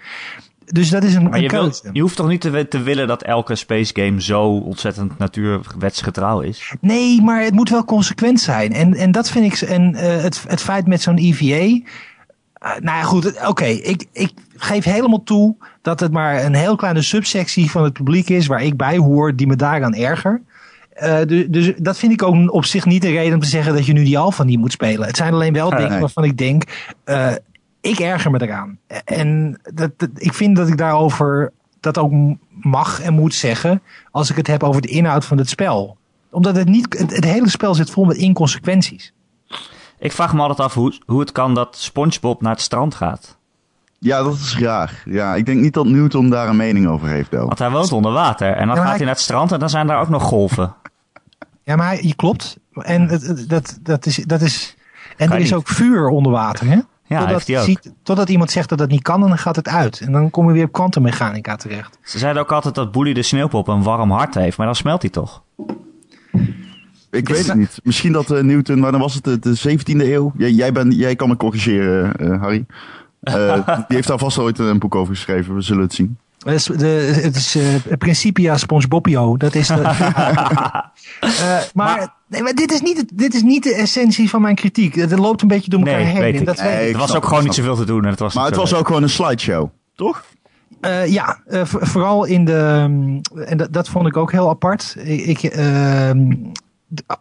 Dus dat is een, Maar een je, je hoeft toch niet te, wi- te willen dat elke space game zo ontzettend natuurwetsgetrouw is? Nee, maar het moet wel consequent zijn. En, en dat vind ik. En eh, het, het feit met zo'n EVA. eh, nou ja, goed. het- Oké, ik, ik geef helemaal toe dat het maar een heel kleine subsectie van het publiek is. waar ik bij hoor, die me daaraan erger. Eh, dus, dus dat vind ik ook op zich niet een reden om te zeggen dat je nu die alfa niet moet spelen. Het zijn alleen wel Nee, dingen nee. waarvan ik denk. eh, ik erger me eraan. En dat, dat- ik vind dat ik daarover dat ook mag en moet zeggen. als ik het heb over de inhoud van het spel omdat het niet, het, het hele spel zit vol met inconsequenties. Ik vraag me altijd af hoe, hoe het kan dat SpongeBob naar het strand gaat. Ja, dat is raar. Ja, ik denk niet dat Newton daar een mening over heeft, wel. Want hij woont onder water. En dan Ja, gaat hij- hij naar het strand en dan zijn daar ook nog golven. Ja, maar je klopt. En het- dat, dat is, dat is. En Kan er is niet. ook vuur onder water, hè? Ja, totdat, heeft hij ook. ziet- totdat iemand zegt dat dat niet kan en dan gaat het uit. En dan kom je weer op kwantummechanica terecht. Ze zeiden ook altijd dat Boelie de Sneeuwpop een warm hart heeft, maar dan smelt hij toch? Ik weet het niet. Misschien dat eh, Newton, wanneer was het? De, de 17e eeuw? Jij, jij, bent, jij kan me corrigeren, eh, Harry. Eh, die heeft daar vast ooit een boek over geschreven. We zullen het zien. Het is, de, het is eh, Principia SpongeBobio. Dat is de, Eh, maar, nee, maar dit, is niet, dit is niet de essentie van mijn kritiek. Het loopt een beetje door elkaar Nee, heen. weet en ik. dat weet Nee, ik. ik Er was ook gewoon niet zoveel te doen. En het was Maar het was leuk. ook gewoon een slideshow, toch? Eh, ja, eh, vooral in de. mm, En dat, dat vond ik ook heel apart. Ik, ik, ehm,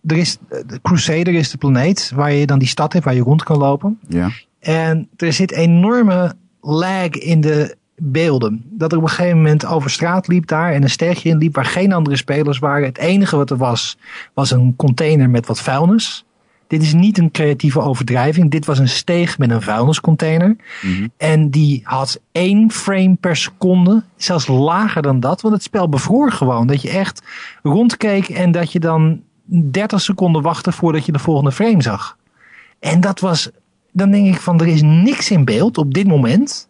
er is. De Crusader is de planeet waar je dan die stad hebt waar je rond kan lopen. Ja. En er zit enorme lag in de beelden. Dat er op een gegeven moment over straat liep daar en een stertje in liep waar geen andere spelers waren. Het enige wat er was, was een container met wat vuilnis. Dit is niet een creatieve overdrijving. Dit was een steeg met een vuilniscontainer. Mhm. En die had één frame per seconde. Zelfs lager dan dat. Want het spel bevroor gewoon. Dat je echt rondkeek en dat je dan 30 seconden wachtte voordat je de volgende frame zag. En dat was. Dan denk ik van er is niks in beeld op dit moment.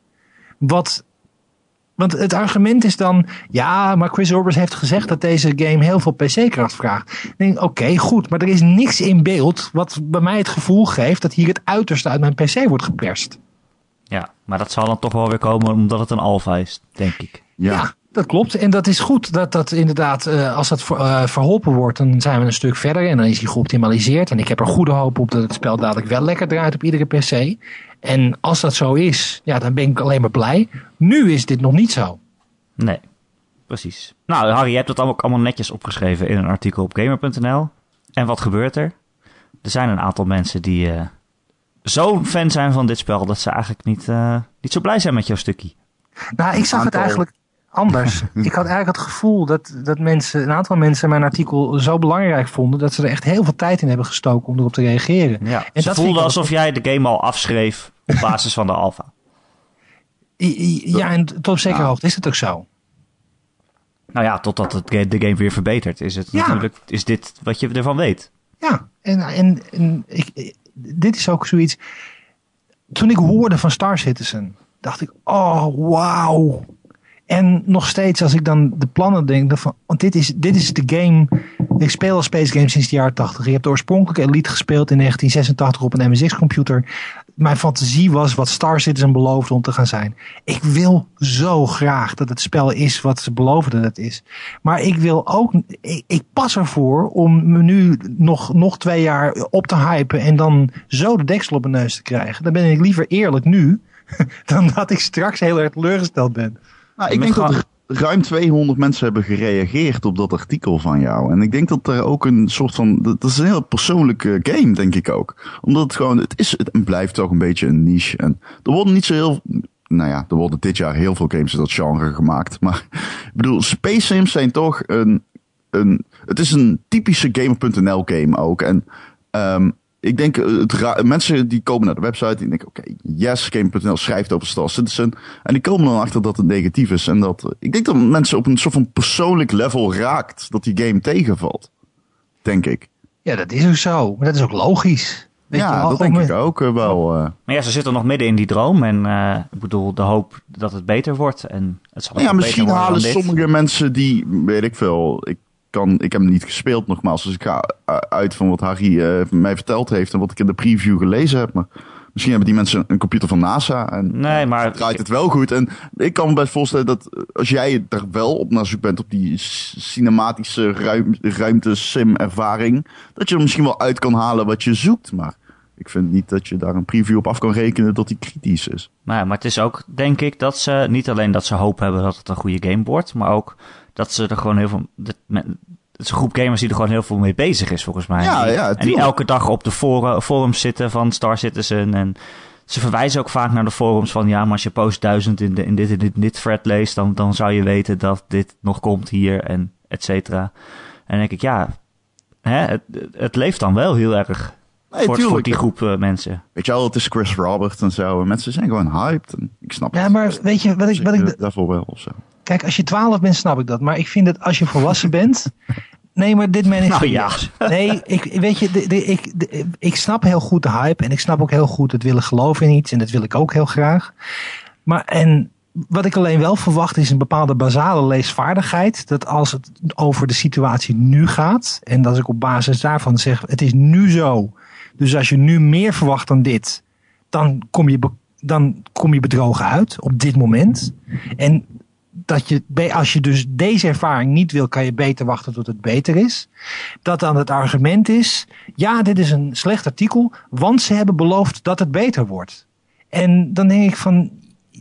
Wat. Want het argument is dan. Ja, maar Chris Orbers heeft gezegd dat deze game heel veel PC-kracht vraagt. Dan denk ik, oké, goed. Maar er is niks in beeld. wat bij mij het gevoel geeft dat hier het uiterste uit mijn PC wordt geperst. Ja, maar dat zal dan toch wel weer komen omdat het een alpha is, denk ik. Ja. Ja. dat klopt. En dat is goed. Dat dat inderdaad, eh, als dat ver- eh, verholpen wordt, dan zijn we een stuk verder. En dan is hij geoptimaliseerd. En ik heb er goede hoop op dat het spel dadelijk wel lekker draait op iedere PC. En als dat zo is, ja, dan ben ik alleen maar blij. Nu is dit nog niet zo. Nee, precies. Nou, Harry, je hebt dat ook allemaal netjes opgeschreven in een artikel op gamer.nl. En wat gebeurt er? Er zijn een aantal mensen die eh zo fan zijn van dit spel dat ze eigenlijk niet, eh, niet zo blij zijn met jouw stukje. Nou, ik zag het eigenlijk anders. ik had eigenlijk het gevoel dat, dat mensen, een aantal mensen mijn artikel zo belangrijk vonden dat ze er echt heel veel tijd in hebben gestoken om erop te reageren. Ja, En ze dat voelden wel- alsof jij de game al afschreef op basis van de I- Ja, en tot op zekere Ja. hoogte is het ook zo. Nou ja, totdat het, de game weer verbetert, is het Ja. natuurlijk is dit wat je ervan weet. Ja, en, en, en ik, ik- dit is ook zoiets. Toen ik hoorde van Star Citizen, dacht ik, oh wauw. En nog steeds, als ik dan de plannen denk, dan van, want dit is, dit is de game. Ik speel al Space Games sinds de jaren 80. Je hebt de oorspronkelijke Elite gespeeld in 1986 op een MSX-computer. Mijn fantasie was wat Star Citizen beloofde om te gaan zijn. Ik wil zo graag dat het spel is wat ze beloven dat het is. Maar ik wil ook, ik, ik pas ervoor om me nu nog, nog twee jaar op te hypen en dan zo de deksel op mijn neus te krijgen. Dan ben ik liever eerlijk nu, dan dat ik straks heel erg teleurgesteld ben. Nou, ik denk dat ruim 200 mensen hebben gereageerd op dat artikel van jou. En ik denk dat er ook een soort van. Dat is een heel persoonlijke game, denk ik ook. Omdat het gewoon. Het is het blijft toch een beetje een niche. En er worden niet zo heel. Nou ja, er worden dit jaar heel veel games in dat genre gemaakt. Maar ik bedoel, Space Sims zijn toch een. een het is een typische Gamer.nl game ook. En ehm, ik denk, eh, het mensen die komen naar de website, die denken, oké, yes, Game.nl schrijft over Star Citizen. En die komen dan achter dat het negatief is. En dat, eh, ik denk dat mensen op een soort van persoonlijk level raakt, dat die game tegenvalt. Denk ik. Ja, dat is ook zo. Maar dat is ook logisch. Weet je ja, wel, dat denk ik ook eh, wel. eh. Maar ja, ze zitten nog midden in die droom. En eh, ik bedoel, de hoop dat het beter wordt. En het zal ook ja, misschien halen sommige mensen die, weet ik veel, ik, kan, ik heb hem niet gespeeld nogmaals, dus ik ga eh, uit van wat Harry eh, mij verteld heeft en wat ik in de preview gelezen heb. Maar misschien hebben die mensen een computer van NASA en Nee, maar draait het wel goed. En ik kan me best voorstellen dat als jij er wel op naar zoek bent op die cinematische ruim, ruimte sim ervaring, dat je er misschien wel uit kan halen wat je zoekt. Maar ik vind niet dat je daar een preview op af kan rekenen dat die kritisch is. Nou ja, maar het is ook, denk ik, dat ze niet alleen dat ze hoop hebben dat het een goede game wordt, maar ook dat ze er gewoon heel veel. Dat, het is een groep gamers die er gewoon heel veel mee bezig is, volgens mij. Ja, ja, en die elke dag op de forum, forums zitten van Star Citizen. En ze verwijzen ook vaak naar de forums van ja, maar als je post 1000 in, de, in dit en dit, dit thread leest, dan, dan zou je weten dat dit nog komt hier en et cetera. En dan denk ik, ja, hè, het, het leeft dan wel heel erg. Nee, voor, voor die groep eh, mensen. Weet je wel, het is Chris Robert en zo. En mensen zijn gewoon hyped. En ik snap Ja, het. maar weet je, wat ik, wat ik, daarvoor wel of zo. Kijk, als je 12 bent, snap ik dat. Maar ik vind dat als je volwassen bent, Nee, maar dit ik Nou ja. Nee, ik, weet je, de, de- ik, de- ik snap heel goed de hype. En ik snap ook heel goed het willen geloven in iets. En dat wil ik ook heel graag. Maar en wat ik alleen wel verwacht is een bepaalde basale leesvaardigheid. Dat als het over de situatie nu gaat. En dat ik op basis daarvan zeg, het is nu zo. Dus als je nu meer verwacht dan dit. Dan kom je, dan kom je bedrogen uit op dit moment. En dat je, als je dus deze ervaring niet wil, kan je beter wachten tot het beter is. Dat dan het argument is, ja, dit is een slecht artikel, want ze hebben beloofd dat het beter wordt. En dan denk ik van,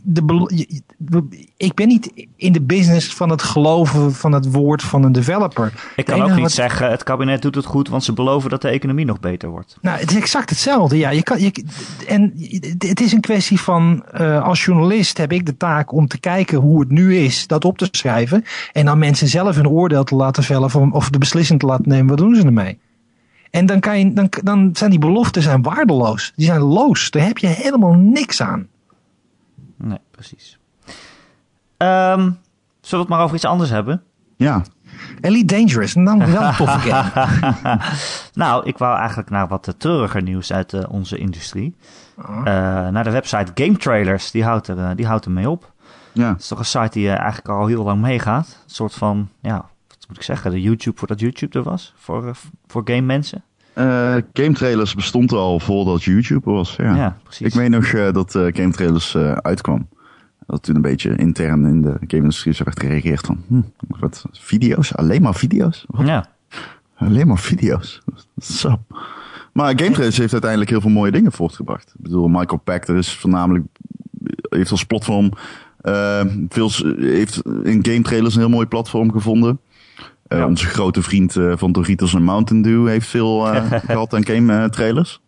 de ik ben niet in de business van het geloven van het woord van een developer. Ik kan ook niet wat- zeggen, het kabinet doet het goed, want ze beloven dat de economie nog beter wordt. Nou, het is exact hetzelfde. Ja, je kan, je, en het is een kwestie van, eh, als journalist heb ik de taak om te kijken hoe het nu is, dat op te schrijven. En dan mensen zelf hun oordeel te laten vellen van, of de beslissing te laten nemen, wat doen ze ermee? En dan, kan je, dan, dan zijn die beloften zijn waardeloos. Die zijn loos. Daar heb je helemaal niks aan. Nee, precies. Ehm, zullen we het maar over iets anders hebben? Ja, Elite Dangerous, dan wel een toffe game. Nou, ik wou eigenlijk naar wat treuriger nieuws uit eh, onze industrie. Eh, naar de website Game Trailers, die houdt, er, eh, die houdt er mee op. ja. Het is toch een site die eigenlijk al heel lang meegaat. Een soort van, ja, wat moet ik zeggen, de YouTube voordat YouTube er was. Voor, voor game mensen. Eh, game trailers bestond al voordat YouTube was. Ja. Ja, precies. Ik weet nog eh, dat eh, game trailers uitkwam. Dat toen een beetje intern in de game-industrie zo werd gereageerd van... Hm, wat, video's? Alleen maar video's? Wat? Ja, Alleen maar video's? Sap. Maar game trailers heeft uiteindelijk heel veel mooie dingen voortgebracht. Ik bedoel, Michael Pachter is voornamelijk... heeft als platform... eh, veel, heeft in game trailers een heel mooi platform gevonden. Eh, Ja. Onze grote vriend eh, van Doritos en Mountain Dew heeft veel eh, gehad aan game trailers.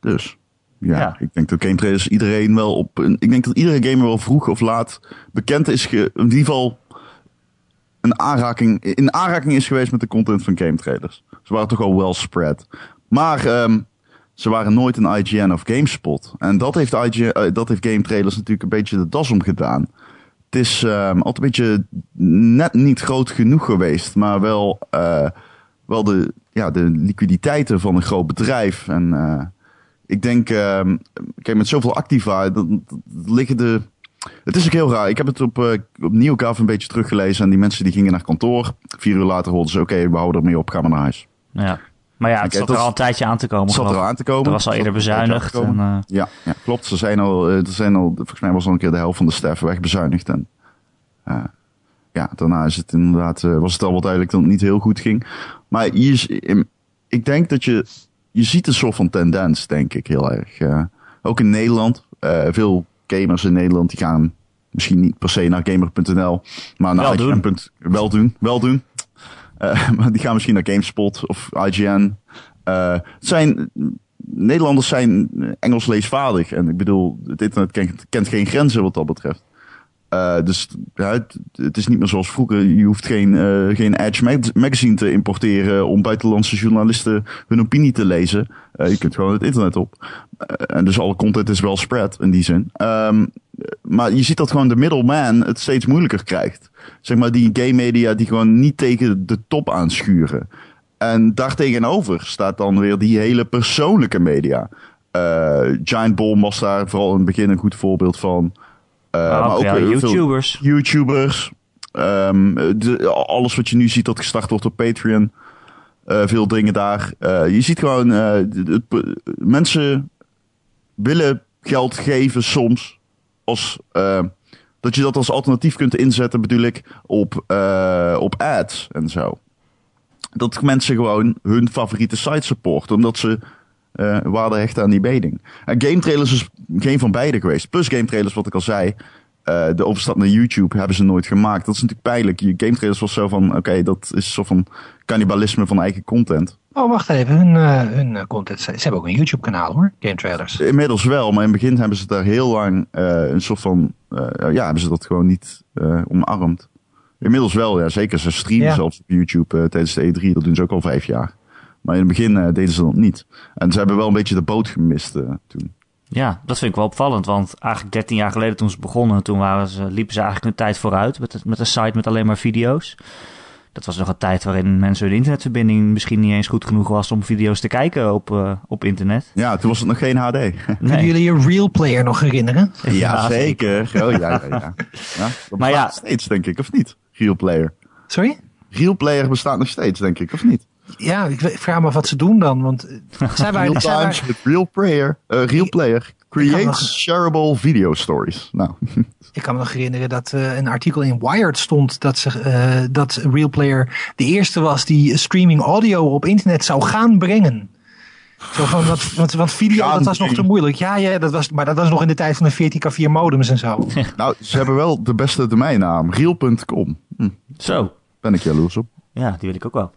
Dus ja, Ja. ik denk dat game trailers iedereen wel op. een- Ik denk dat iedere gamer wel vroeg of laat bekend is, ge, in ieder geval een aanraking, in aanraking is geweest met de content van game trailers. Ze waren toch al well spread. Maar ehm, ze waren nooit een IGN of GameSpot. En dat heeft, IGN, dat heeft game trailers natuurlijk een beetje de das om gedaan. Het is ehm, altijd een beetje net niet groot genoeg geweest, maar wel, eh, wel de, ja, de liquiditeiten van een groot bedrijf. En eh, ik denk, ehm, kijk, met zoveel activa, liggen de. Het is ook heel raar. Ik heb het op, eh op een beetje teruggelezen. En die mensen die gingen naar kantoor. Vier uur later hoorden ze: oké, we houden ermee op, gaan we naar huis. ja. Maar ja, het zat er al een tijdje aan te komen. Het zat er ik. aan te komen. Er was al eerder er bezuinigd. En, eh, Ja, ja, klopt. Ze zijn al, eh, er zijn al, volgens mij was al een keer de helft van de staff wegbezuinigd. En eh, ja, daarna is het inderdaad, was het al wel duidelijk dat het niet heel goed ging. Maar hier is, im- ik denk dat je, je ziet een soort van tendens, denk ik, heel erg. ook in Nederland, veel gamers in Nederland, die gaan misschien niet per se naar gamer.nl, maar naar Wel doen. Wel doen, wel doen. Eh, maar die gaan misschien naar GameSpot of IGN. Eh, het zijn, Nederlanders zijn Engels leesvaardig. En ik bedoel, het internet kent, kent geen grenzen wat dat betreft. Eh, dus het, is niet meer zoals vroeger. Je hoeft geen, geen Edge mag- magazine te importeren om buitenlandse journalisten hun opinie te lezen. Je kunt gewoon het internet op. En dus alle content is wel spread in die zin. Ehm, maar je ziet dat gewoon de middleman het steeds moeilijker krijgt. Zeg maar die gay media die gewoon niet tegen de top aanschuren. En daartegenover staat dan weer die hele persoonlijke media. Eh, Giant Bomb was daar vooral in het begin een goed voorbeeld van. Eh, maar ook, ja, YouTubers. YouTubers. Ehm, de, alles wat je nu ziet dat gestart wordt op Patreon. Eh, veel dingen daar. Je ziet gewoon, de- de- mensen willen geld geven soms. Eh, dat je dat als alternatief kunt inzetten, bedoel ik, op, eh, op ads en zo. Dat mensen gewoon hun favoriete site supporten, omdat ze eh, waarde hechten aan die beding. En game trailers is geen van beide geweest. Plus game trailers, wat ik al zei. de overstap naar YouTube hebben ze nooit gemaakt. Dat is natuurlijk pijnlijk. Je game trailers was zo van, oké, dat is zo van cannibalisme van eigen content. Oh, wacht even. Hun, eh, hun eh, content. Ze hebben ook een YouTube kanaal hoor. Game trailers. Inmiddels wel, maar in het begin hebben ze daar heel lang eh, een soort van, eh, ja, hebben ze dat gewoon niet eh, omarmd. Inmiddels wel, ja, zeker. Ze streamen Ja. zelfs op YouTube eh, tijdens de E3. Dat doen ze ook al vijf jaar. Maar in het begin eh, deden ze dat niet. En ze hebben wel een beetje de boot gemist eh, toen. Ja, dat vind ik wel opvallend. Want eigenlijk 13 jaar geleden toen ze begonnen, toen waren ze, liepen ze eigenlijk een tijd vooruit met, met een site met alleen maar video's. Dat was nog een tijd waarin mensen hun internetverbinding misschien niet eens goed genoeg was om video's te kijken op, eh, op internet. Ja, toen was het nog geen HD. Kunnen jullie je Real Player nog herinneren? Ja, zeker. Oh, ja, ja, ja. ja dat Maar ja- steeds, denk ik, of niet? Real Player. Sorry? Real Player bestaat nog steeds, denk ik, of niet? Ja, ik vraag me af wat ze doen dan. Want eh, zij Real waren, zij Times with Real Player. eh, real Player creates shareable video stories. Nou, ik kan me nog herinneren dat eh, een artikel in Wired stond dat, ze, eh, dat Real Player de eerste was die streaming audio op internet zou gaan brengen. Zo van, want, want, want video, Gaan dat was nog te moeilijk. Ja, ja dat was, maar dat was nog in de tijd van de 14K4 modems en zo. nou, ze hebben wel de beste domeinnaam. Real.com. Hm, Zo, ben ik jaloers op. ja, die wil ik ook wel.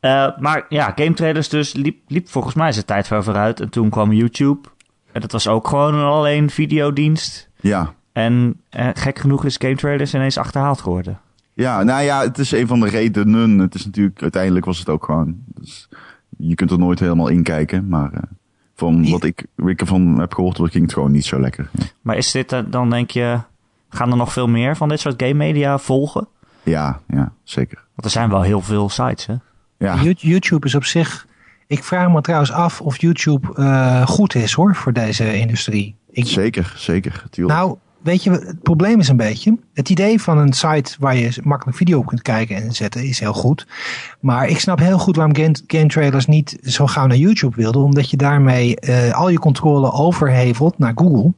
Eh, maar ja, game trailers dus liep, liep volgens mij zijn tijd ver vooruit. En toen kwam YouTube. En dat was ook gewoon een alleen videodienst. Ja. En eh, gek genoeg is game trailers ineens achterhaald geworden. Ja, nou ja, het is een van de redenen. Het is natuurlijk, uiteindelijk was het ook gewoon. Dus je kunt er nooit helemaal in kijken. Maar eh, van wat ik, ik ervan heb gehoord, ging het gewoon niet zo lekker. Ja, Maar is dit eh, dan, denk je, gaan er nog veel meer van dit soort game media volgen? ja, ja, zeker. Want er zijn wel heel veel sites, hè? Ja, You- YouTube is op zich. Ik vraag me trouwens af of YouTube eh, goed is hoor voor deze industrie. Ik, zeker, zeker. Tuurlijk. nou, weet je, het probleem is een beetje. Het idee van een site waar je makkelijk video op kunt kijken en zetten is heel goed. Maar ik snap heel goed waarom game, game trailers niet zo gauw naar YouTube wilden. Omdat je daarmee eh, al je controle overhevelt naar Google.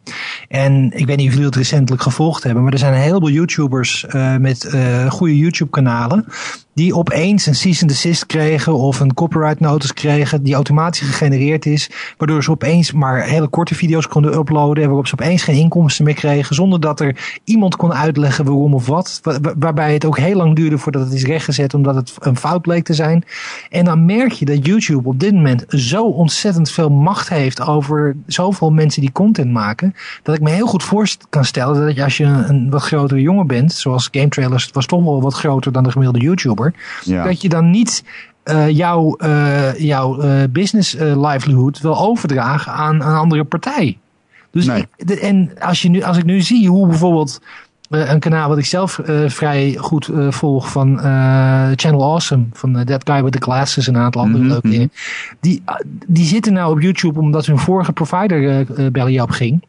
En ik weet niet of jullie het recentelijk gevolgd hebben. Maar er zijn een heleboel YouTubers eh, met eh, goede YouTube kanalen. Die opeens een cease and desist kregen of een copyright notice kregen. Die automatisch gegenereerd is. Waardoor ze opeens maar hele korte video's konden uploaden. En waarop ze opeens geen inkomsten meer kregen. Zonder dat er iemand kon uitleggen waarom of wat. Wa- wa- Waarbij het ook heel lang duurde voordat het is rechtgezet. Omdat het een fout bleek te zijn. En dan merk je dat YouTube op dit moment zo ontzettend veel macht heeft over zoveel mensen die content maken. Dat ik me heel goed voor kan stellen dat je als je een wat grotere jongen bent. Zoals Game Trailers was toch wel wat groter dan de gemiddelde YouTuber. ja. Dat je dan niet eh, jouw, eh, jouw eh, business livelihood wil overdragen aan een andere partij. Dus Nee. ik, de- en als, je nu, als ik nu zie hoe bijvoorbeeld eh, een kanaal wat ik zelf eh, vrij goed eh, volg van Channel Awesome, van That Guy with the Glasses en een aantal andere Mhm, leuke mhm. dingen. Die, ah, die zitten nou op YouTube omdat hun vorige provider belly op ging.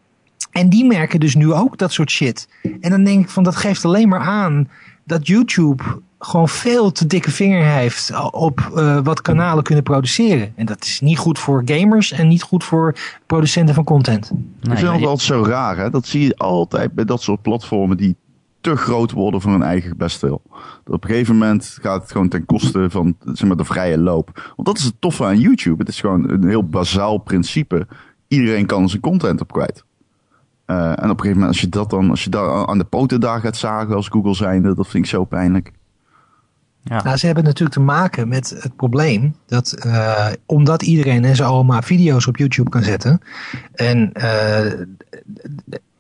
En die merken dus nu ook dat soort shit. En dan denk ik van dat geeft alleen maar aan dat YouTube gewoon veel te dikke vinger heeft op eh, wat kanalen kunnen produceren. En dat is niet goed voor gamers en niet goed voor producenten van content. Nee, ik vind je- altijd zo raar, hè? Dat zie je altijd bij dat soort platformen die te groot worden voor hun eigen bestwil. Op een gegeven moment gaat het gewoon ten koste van zeg maar, de vrije loop. Want dat is het toffe aan YouTube. Het is gewoon een heel bazaal principe. Iedereen kan zijn content op kwijt. Eh, en op een gegeven moment, als je dat dan, als je daar aan de poten daar gaat zagen als Google zijnde, dat vind ik zo pijnlijk. Ja. Nou, ze hebben natuurlijk te maken met het probleem dat eh, omdat iedereen en zijn oma video's op YouTube kan zetten en, eh,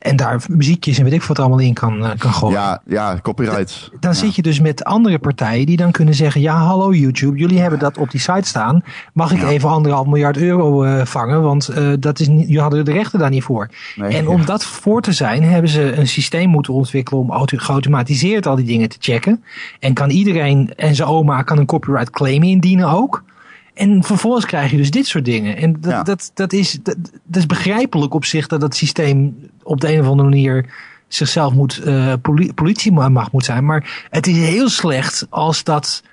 en daar muziekjes en weet ik wat allemaal in kan, eh, kan gooien. Ja, ja, copyrights. Dan Ja. zit je dus met andere partijen die dan kunnen zeggen: Ja, hallo YouTube, jullie hebben dat op die site staan. Mag ik Ja. even anderhalf miljard euro eh, vangen? Want eh, dat is niet, jullie hadden de rechten daar niet voor. Nee, en ja. om dat voor te zijn, hebben ze een systeem moeten ontwikkelen om auto- geautomatiseerd al die dingen te checken. En kan iedereen en zijn oma kan een copyright claim indienen ook. En vervolgens krijg je dus dit soort dingen. En dat, Ja. dat, dat, is, dat, dat is begrijpelijk op zich dat het systeem op de een of andere manier zichzelf moet, eh poli- politiemacht moet zijn. Maar het is heel slecht als dat.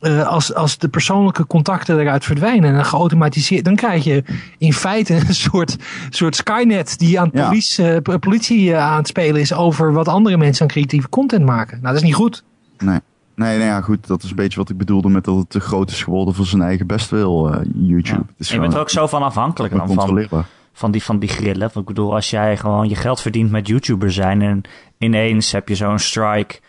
eh, als, als de persoonlijke contacten eruit verdwijnen en dan geautomatiseerd, dan krijg je in feite een soort, soort Skynet die aan Ja. politie, eh, politie aan het spelen is over wat andere mensen aan creatieve content maken. Nou, dat is niet goed. Nee. Nee, nee, ja, goed. Dat is een beetje wat ik bedoelde met dat het te groot is geworden voor zijn eigen bestwil, eh, YouTube. Ja. Het is Je bent er ook zo van afhankelijk dan van, controleerbaar. Van, die, van die grillen. Want ik bedoel, als jij gewoon je geld verdient met YouTuber zijn en ineens heb je zo'n strike.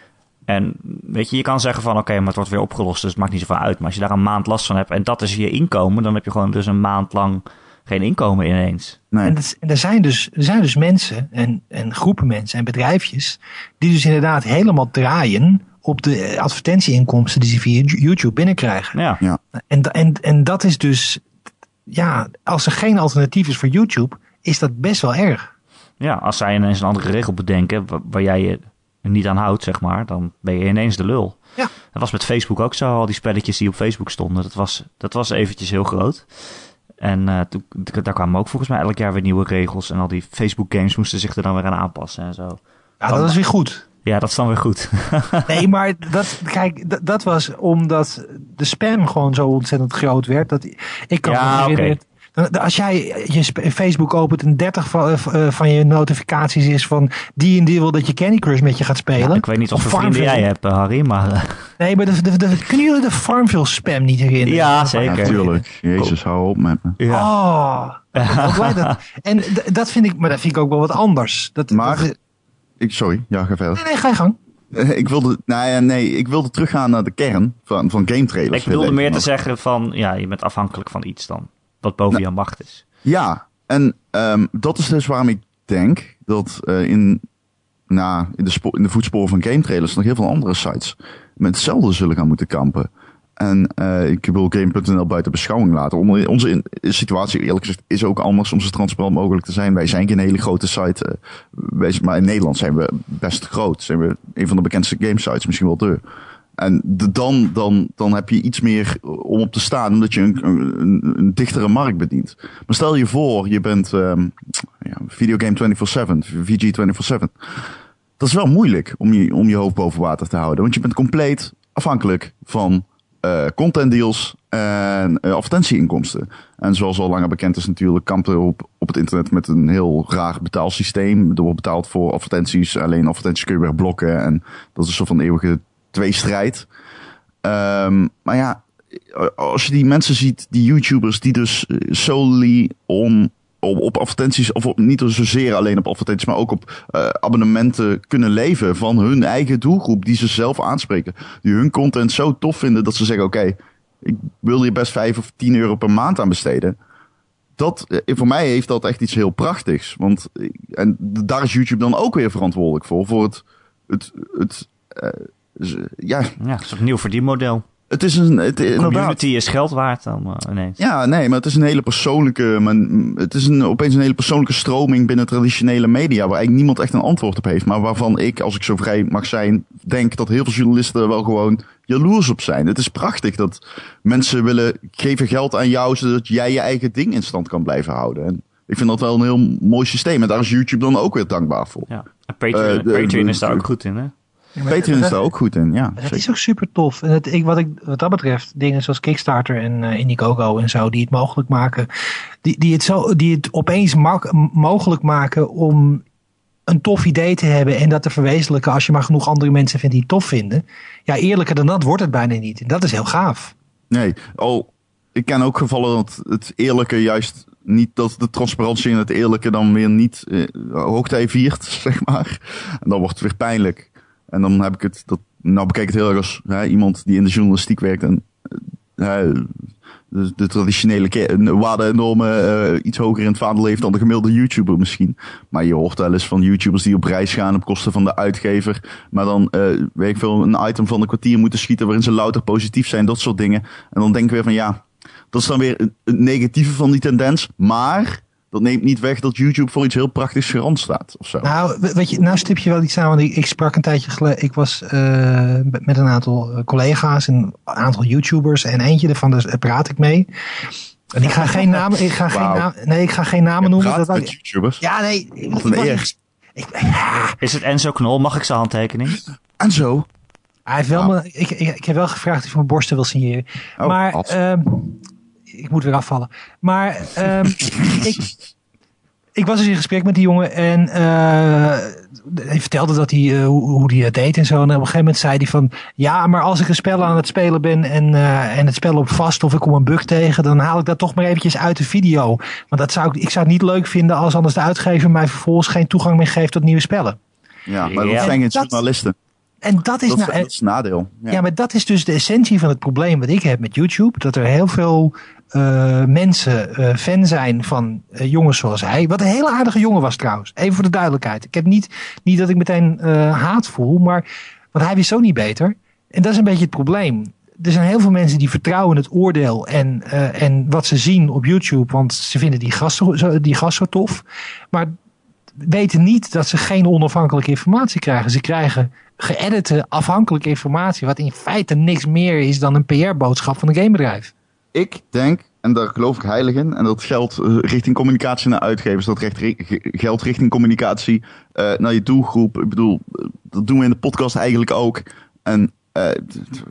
En weet je, je kan zeggen van oké, maar het wordt weer opgelost, dus het maakt niet zoveel uit. Maar als je daar een maand last van hebt en dat is je inkomen, dan heb je gewoon dus een maand lang geen inkomen ineens. Nee. En, dat, en er, zijn dus, er zijn dus mensen en, en groepen mensen en bedrijfjes die dus inderdaad helemaal draaien op de advertentieinkomsten die ze via YouTube binnenkrijgen. Ja, Ja. En, en, en dat is dus, ja, als er geen alternatief is voor YouTube, is dat best wel erg. ja als zij ineens een andere regel bedenken wa- waar jij je niet aan houdt, zeg maar, dan ben je ineens de lul. Ja. Dat was met Facebook ook zo. Al die spelletjes die op Facebook stonden, dat was, dat was eventjes heel groot. En uh, toen, daar kwamen ook volgens mij elk jaar weer nieuwe regels. En al die Facebook games moesten zich er dan weer aan aanpassen en zo. Ja, dat is weer goed. Ja, dat is dan weer goed. nee, maar dat, kijk, dat, dat, was omdat de spam gewoon zo ontzettend groot werd. Dat, ik kan ja, me herinneren, als jij je Facebook opent en 30 van, uh, van je notificaties is van die en die wil dat je Candy Crush met je gaat spelen. Ja, ik weet niet of, of vrienden jij hebt, Harry, maar... Nee, maar de, de, de, kunnen jullie de Farmville spam niet herinneren? Ja, zeker. Natuurlijk. Jezus, hou op met me. Ja. Oh, dat. En dat vind ik, maar dat vind ik ook wel wat anders. Dat, maar, dat, ik, sorry, ja, ga verder. Nee, nee, ga je gang. Ik wilde, nou ja, nee, ik wilde teruggaan naar de kern van, van game trailers. Ik wilde meer te zeggen van, ja, je bent afhankelijk van iets dan wat boven nou, jouw macht is. Ja, en um, dat is dus waarom ik denk dat uh, in, nou, in, de in de voetsporen van game trailers nog heel veel andere sites met hetzelfde zullen gaan moeten kampen. En uh, ik wil Game.nl buiten beschouwing laten. Onze situatie, eerlijk gezegd, is ook anders om zo transparant mogelijk te zijn. Wij zijn geen hele grote site. Uh, wij, maar in Nederland zijn we best groot. Zijn we een van de bekendste game sites, misschien wel de. En dan, dan, dan heb je iets meer om op te staan, omdat je een, een, dichtere markt bedient. Maar stel je voor, je bent um, ja, videogame 24-7, VG 24-7. Dat is wel moeilijk om je, om je hoofd boven water te houden. Want je bent compleet afhankelijk van uh, content deals en uh, advertentieinkomsten. En zoals al langer bekend is natuurlijk, kampen op, op het internet met een heel raar betaalsysteem. Er wordt betaald voor advertenties. Alleen advertenties kun je weer blokken. En dat is een soort van eeuwige tweestrijd. Um, maar ja, als je die mensen ziet, die YouTubers, die dus solely om op, op advertenties, of op, niet zozeer alleen op advertenties, maar ook op uh, abonnementen kunnen leven van hun eigen doelgroep, die ze zelf aanspreken. Die hun content zo tof vinden dat ze zeggen: Oké, ik wil hier best 5 of 10 euro per maand aan besteden. Dat, voor mij heeft dat echt iets heel prachtigs. Want, en daar is YouTube dan ook weer verantwoordelijk voor. Voor het, het, ja. ja, het nieuw verdienmodel. Het is een. Het, Community is geld waard dan uh, ineens. Ja, nee, maar het is een hele persoonlijke. Maar het is een, opeens een hele persoonlijke stroming binnen traditionele media. Waar eigenlijk niemand echt een antwoord op heeft. Maar waarvan ik, als ik zo vrij mag zijn, denk dat heel veel journalisten er wel gewoon jaloers op zijn. Het is prachtig dat mensen willen geven geld aan jou. zodat jij je eigen ding in stand kan blijven houden. En ik vind dat wel een heel mooi systeem. En daar is YouTube dan ook weer dankbaar voor. Ja, en Patreon, uh, de, Patreon is daar ook goed in, hè? Ja, Patreon is daar ook goed in, ja. Het is ook super tof. En het, ik, wat, ik, wat dat betreft, dingen zoals Kickstarter en uh, Indiegogo en zo, die het mogelijk maken, die, die, het, zo, die het opeens mogelijk maken om een tof idee te hebben en dat te verwezenlijken als je maar genoeg andere mensen vindt die het tof vinden. Ja, eerlijker dan dat wordt het bijna niet. En dat is heel gaaf. Nee, oh, ik ken ook gevallen dat het eerlijke juist niet dat de transparantie en het eerlijke dan weer niet eh, hoogtij viert, zeg maar. En dan wordt het weer pijnlijk. En dan heb ik het, dat, nou bekijk het heel erg als hè, iemand die in de journalistiek werkt en hè, de, traditionele waarden en normen uh, iets hoger in het vaandel heeft dan de gemiddelde YouTuber misschien. Maar je hoort wel eens van YouTubers die op reis gaan op kosten van de uitgever. Maar dan, uh, weet ik veel, een item van een kwartier moeten schieten waarin ze louter positief zijn, dat soort dingen. En dan denk ik weer van ja, dat is dan weer het negatieve van die tendens. Maar dat neemt niet weg dat YouTube voor iets heel praktisch gerand staat. Of zo. Nou, weet je, nou stip je wel iets aan. Want ik, ik sprak een tijdje geleden. Ik was uh, met een aantal eh, collega's, een aantal YouTubers. En eentje ervan, daar dus, praat ik mee. En ik ga geen namen, ik ga wow. geen naam, nee, ik ga geen namen noemen. Dat met YouTubers? Ja, nee. Wat een eer. Ik, ja. Is het Enzo Knol? Mag ik zijn handtekening? Enzo? Hij heeft wel wow. me, ik, ik, ik, heb wel gevraagd of hij mijn borsten wil signeren. Oh, maar, um, ik moet weer afvallen. Maar um, ik, ik was dus in gesprek met die jongen en uh, hij vertelde dat hij, uh, hoe, hoe hij het deed en zo. En op een gegeven moment zei hij van, ja, maar als ik een spel aan het spelen ben en, uh, en het spel op vast of ik kom een bug tegen, dan haal ik dat toch maar eventjes uit de video. Want dat zou ik, ik zou het niet leuk vinden als anders de uitgever mij vervolgens geen toegang meer geeft tot nieuwe spellen. Ja, maar dat zijn geen journalisten. En dat is, dat, nou, dat is nadeel. Ja. ja. maar dat is dus de essentie van het probleem wat ik heb met YouTube. Dat er heel veel uh, mensen uh, fan zijn van uh, jongens zoals hij. Wat een hele aardige jongen was trouwens. Even voor de duidelijkheid. Ik heb niet, niet dat ik meteen haat voel, maar want hij wist zo niet beter. En dat is een beetje het probleem. Er zijn heel veel mensen die vertrouwen het oordeel en, en wat ze zien op YouTube, want ze vinden die gast, zo, die gast zo tof. Maar weten niet dat ze geen onafhankelijke informatie krijgen. Ze krijgen geëdite afhankelijke informatie, wat in feite niks meer is dan een PR-boodschap van een gamebedrijf. Ik denk, en daar geloof ik heilig in, en dat geldt eh, richting communicatie naar uitgevers, dat recht, geldt richting communicatie uh, naar je doelgroep. Ik bedoel, dat doen we in de podcast eigenlijk ook. En uh,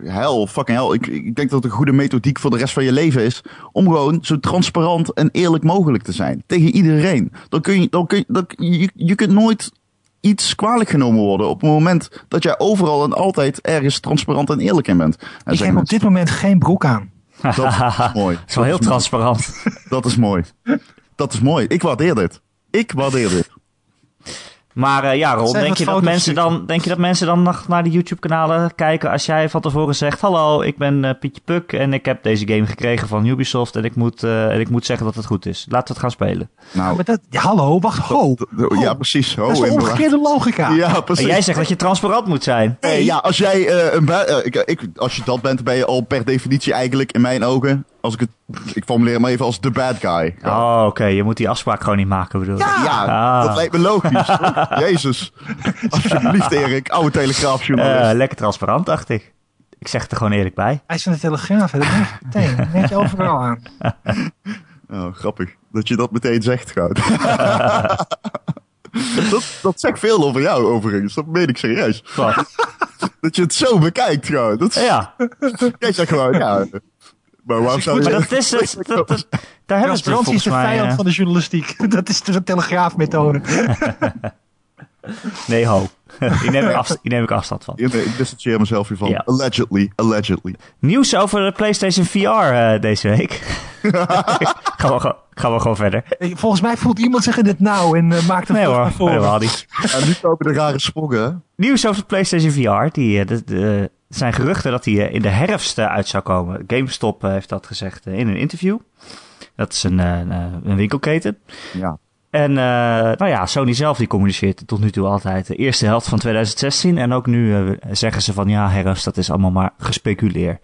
hel, fucking hell. Ik, ik denk dat het een goede methodiek voor de rest van je leven is. Om gewoon zo transparant en eerlijk mogelijk te zijn. Tegen iedereen. Dan kun je, dan kun je, dan, je, je kunt nooit iets kwalijk genomen worden op het moment dat jij overal en altijd ergens transparant en eerlijk in bent. En ik heb op dit moment geen broek aan. Dat is mooi. Wel heel transparant. Dat is mooi. Dat is mooi. Ik waardeer dit. Ik waardeer dit. Maar uh, ja, Ron, denk je, dat mensen dan, denk je dat mensen dan nog naar de YouTube-kanalen kijken als jij van tevoren zegt: Hallo, ik ben uh, Pietje Puk en ik heb deze game gekregen van Ubisoft en ik moet, uh, en ik moet zeggen dat het goed is. Laten we het gaan spelen. Nou, maar dat, ja, hallo, wacht, ho, ho. Ja, precies. Ho, dat is een omgekeerde logica. Ja, precies. En jij zegt dat je transparant moet zijn. Hey, ja, als jij een ik, als je dat bent, ben je al per definitie eigenlijk in mijn ogen als ik het, ik formuleer hem even als de bad guy. Ja. Oh, oké. Je moet die afspraak gewoon niet maken, bedoel Ja, ja ah. dat lijkt me logisch. Jezus. Alsjeblieft, Erik. Oude telegraafjournalist. Uh, lekker transparant, dacht ik. Ik zeg het er gewoon eerlijk bij. Hij is van de Telegraaf, hè? Dat meteen. Neem je overal aan. Oh, grappig. Dat je dat meteen zegt, Goud. dat, dat zegt veel over jou, overigens. Dat meen ik serieus. Wat? Dat je het zo bekijkt, gewoon. Dat Ja. Jij zegt gewoon, ja... Maar waarom zou je... Maar dat is het. Dat, dat, daar hebben we het is de vijand van de journalistiek. Dat is de telegraafmethode. nee, ho. Hier neem ik, afstand, neem ik afstand van. Ik dissocieer mezelf hiervan. Ja. Allegedly. Allegedly. Nieuws over de PlayStation VR uh, deze week. gaan, we, gaan we gewoon verder. Volgens mij voelt iemand zich in het nauw en uh, maakt het nee, hoor, voor. Helemaal niet. En nu komen de rare sprongen. Nieuws over de PlayStation VR. Die, de, de, er zijn geruchten dat hij in de herfst uit zou komen. GameStop heeft dat gezegd in een interview. Dat is een, een winkelketen. Ja. En uh, nou ja, Sony zelf die communiceert tot nu toe altijd de eerste helft van 2016. En ook nu uh, zeggen ze van ja, herfst, dat is allemaal maar gespeculeer.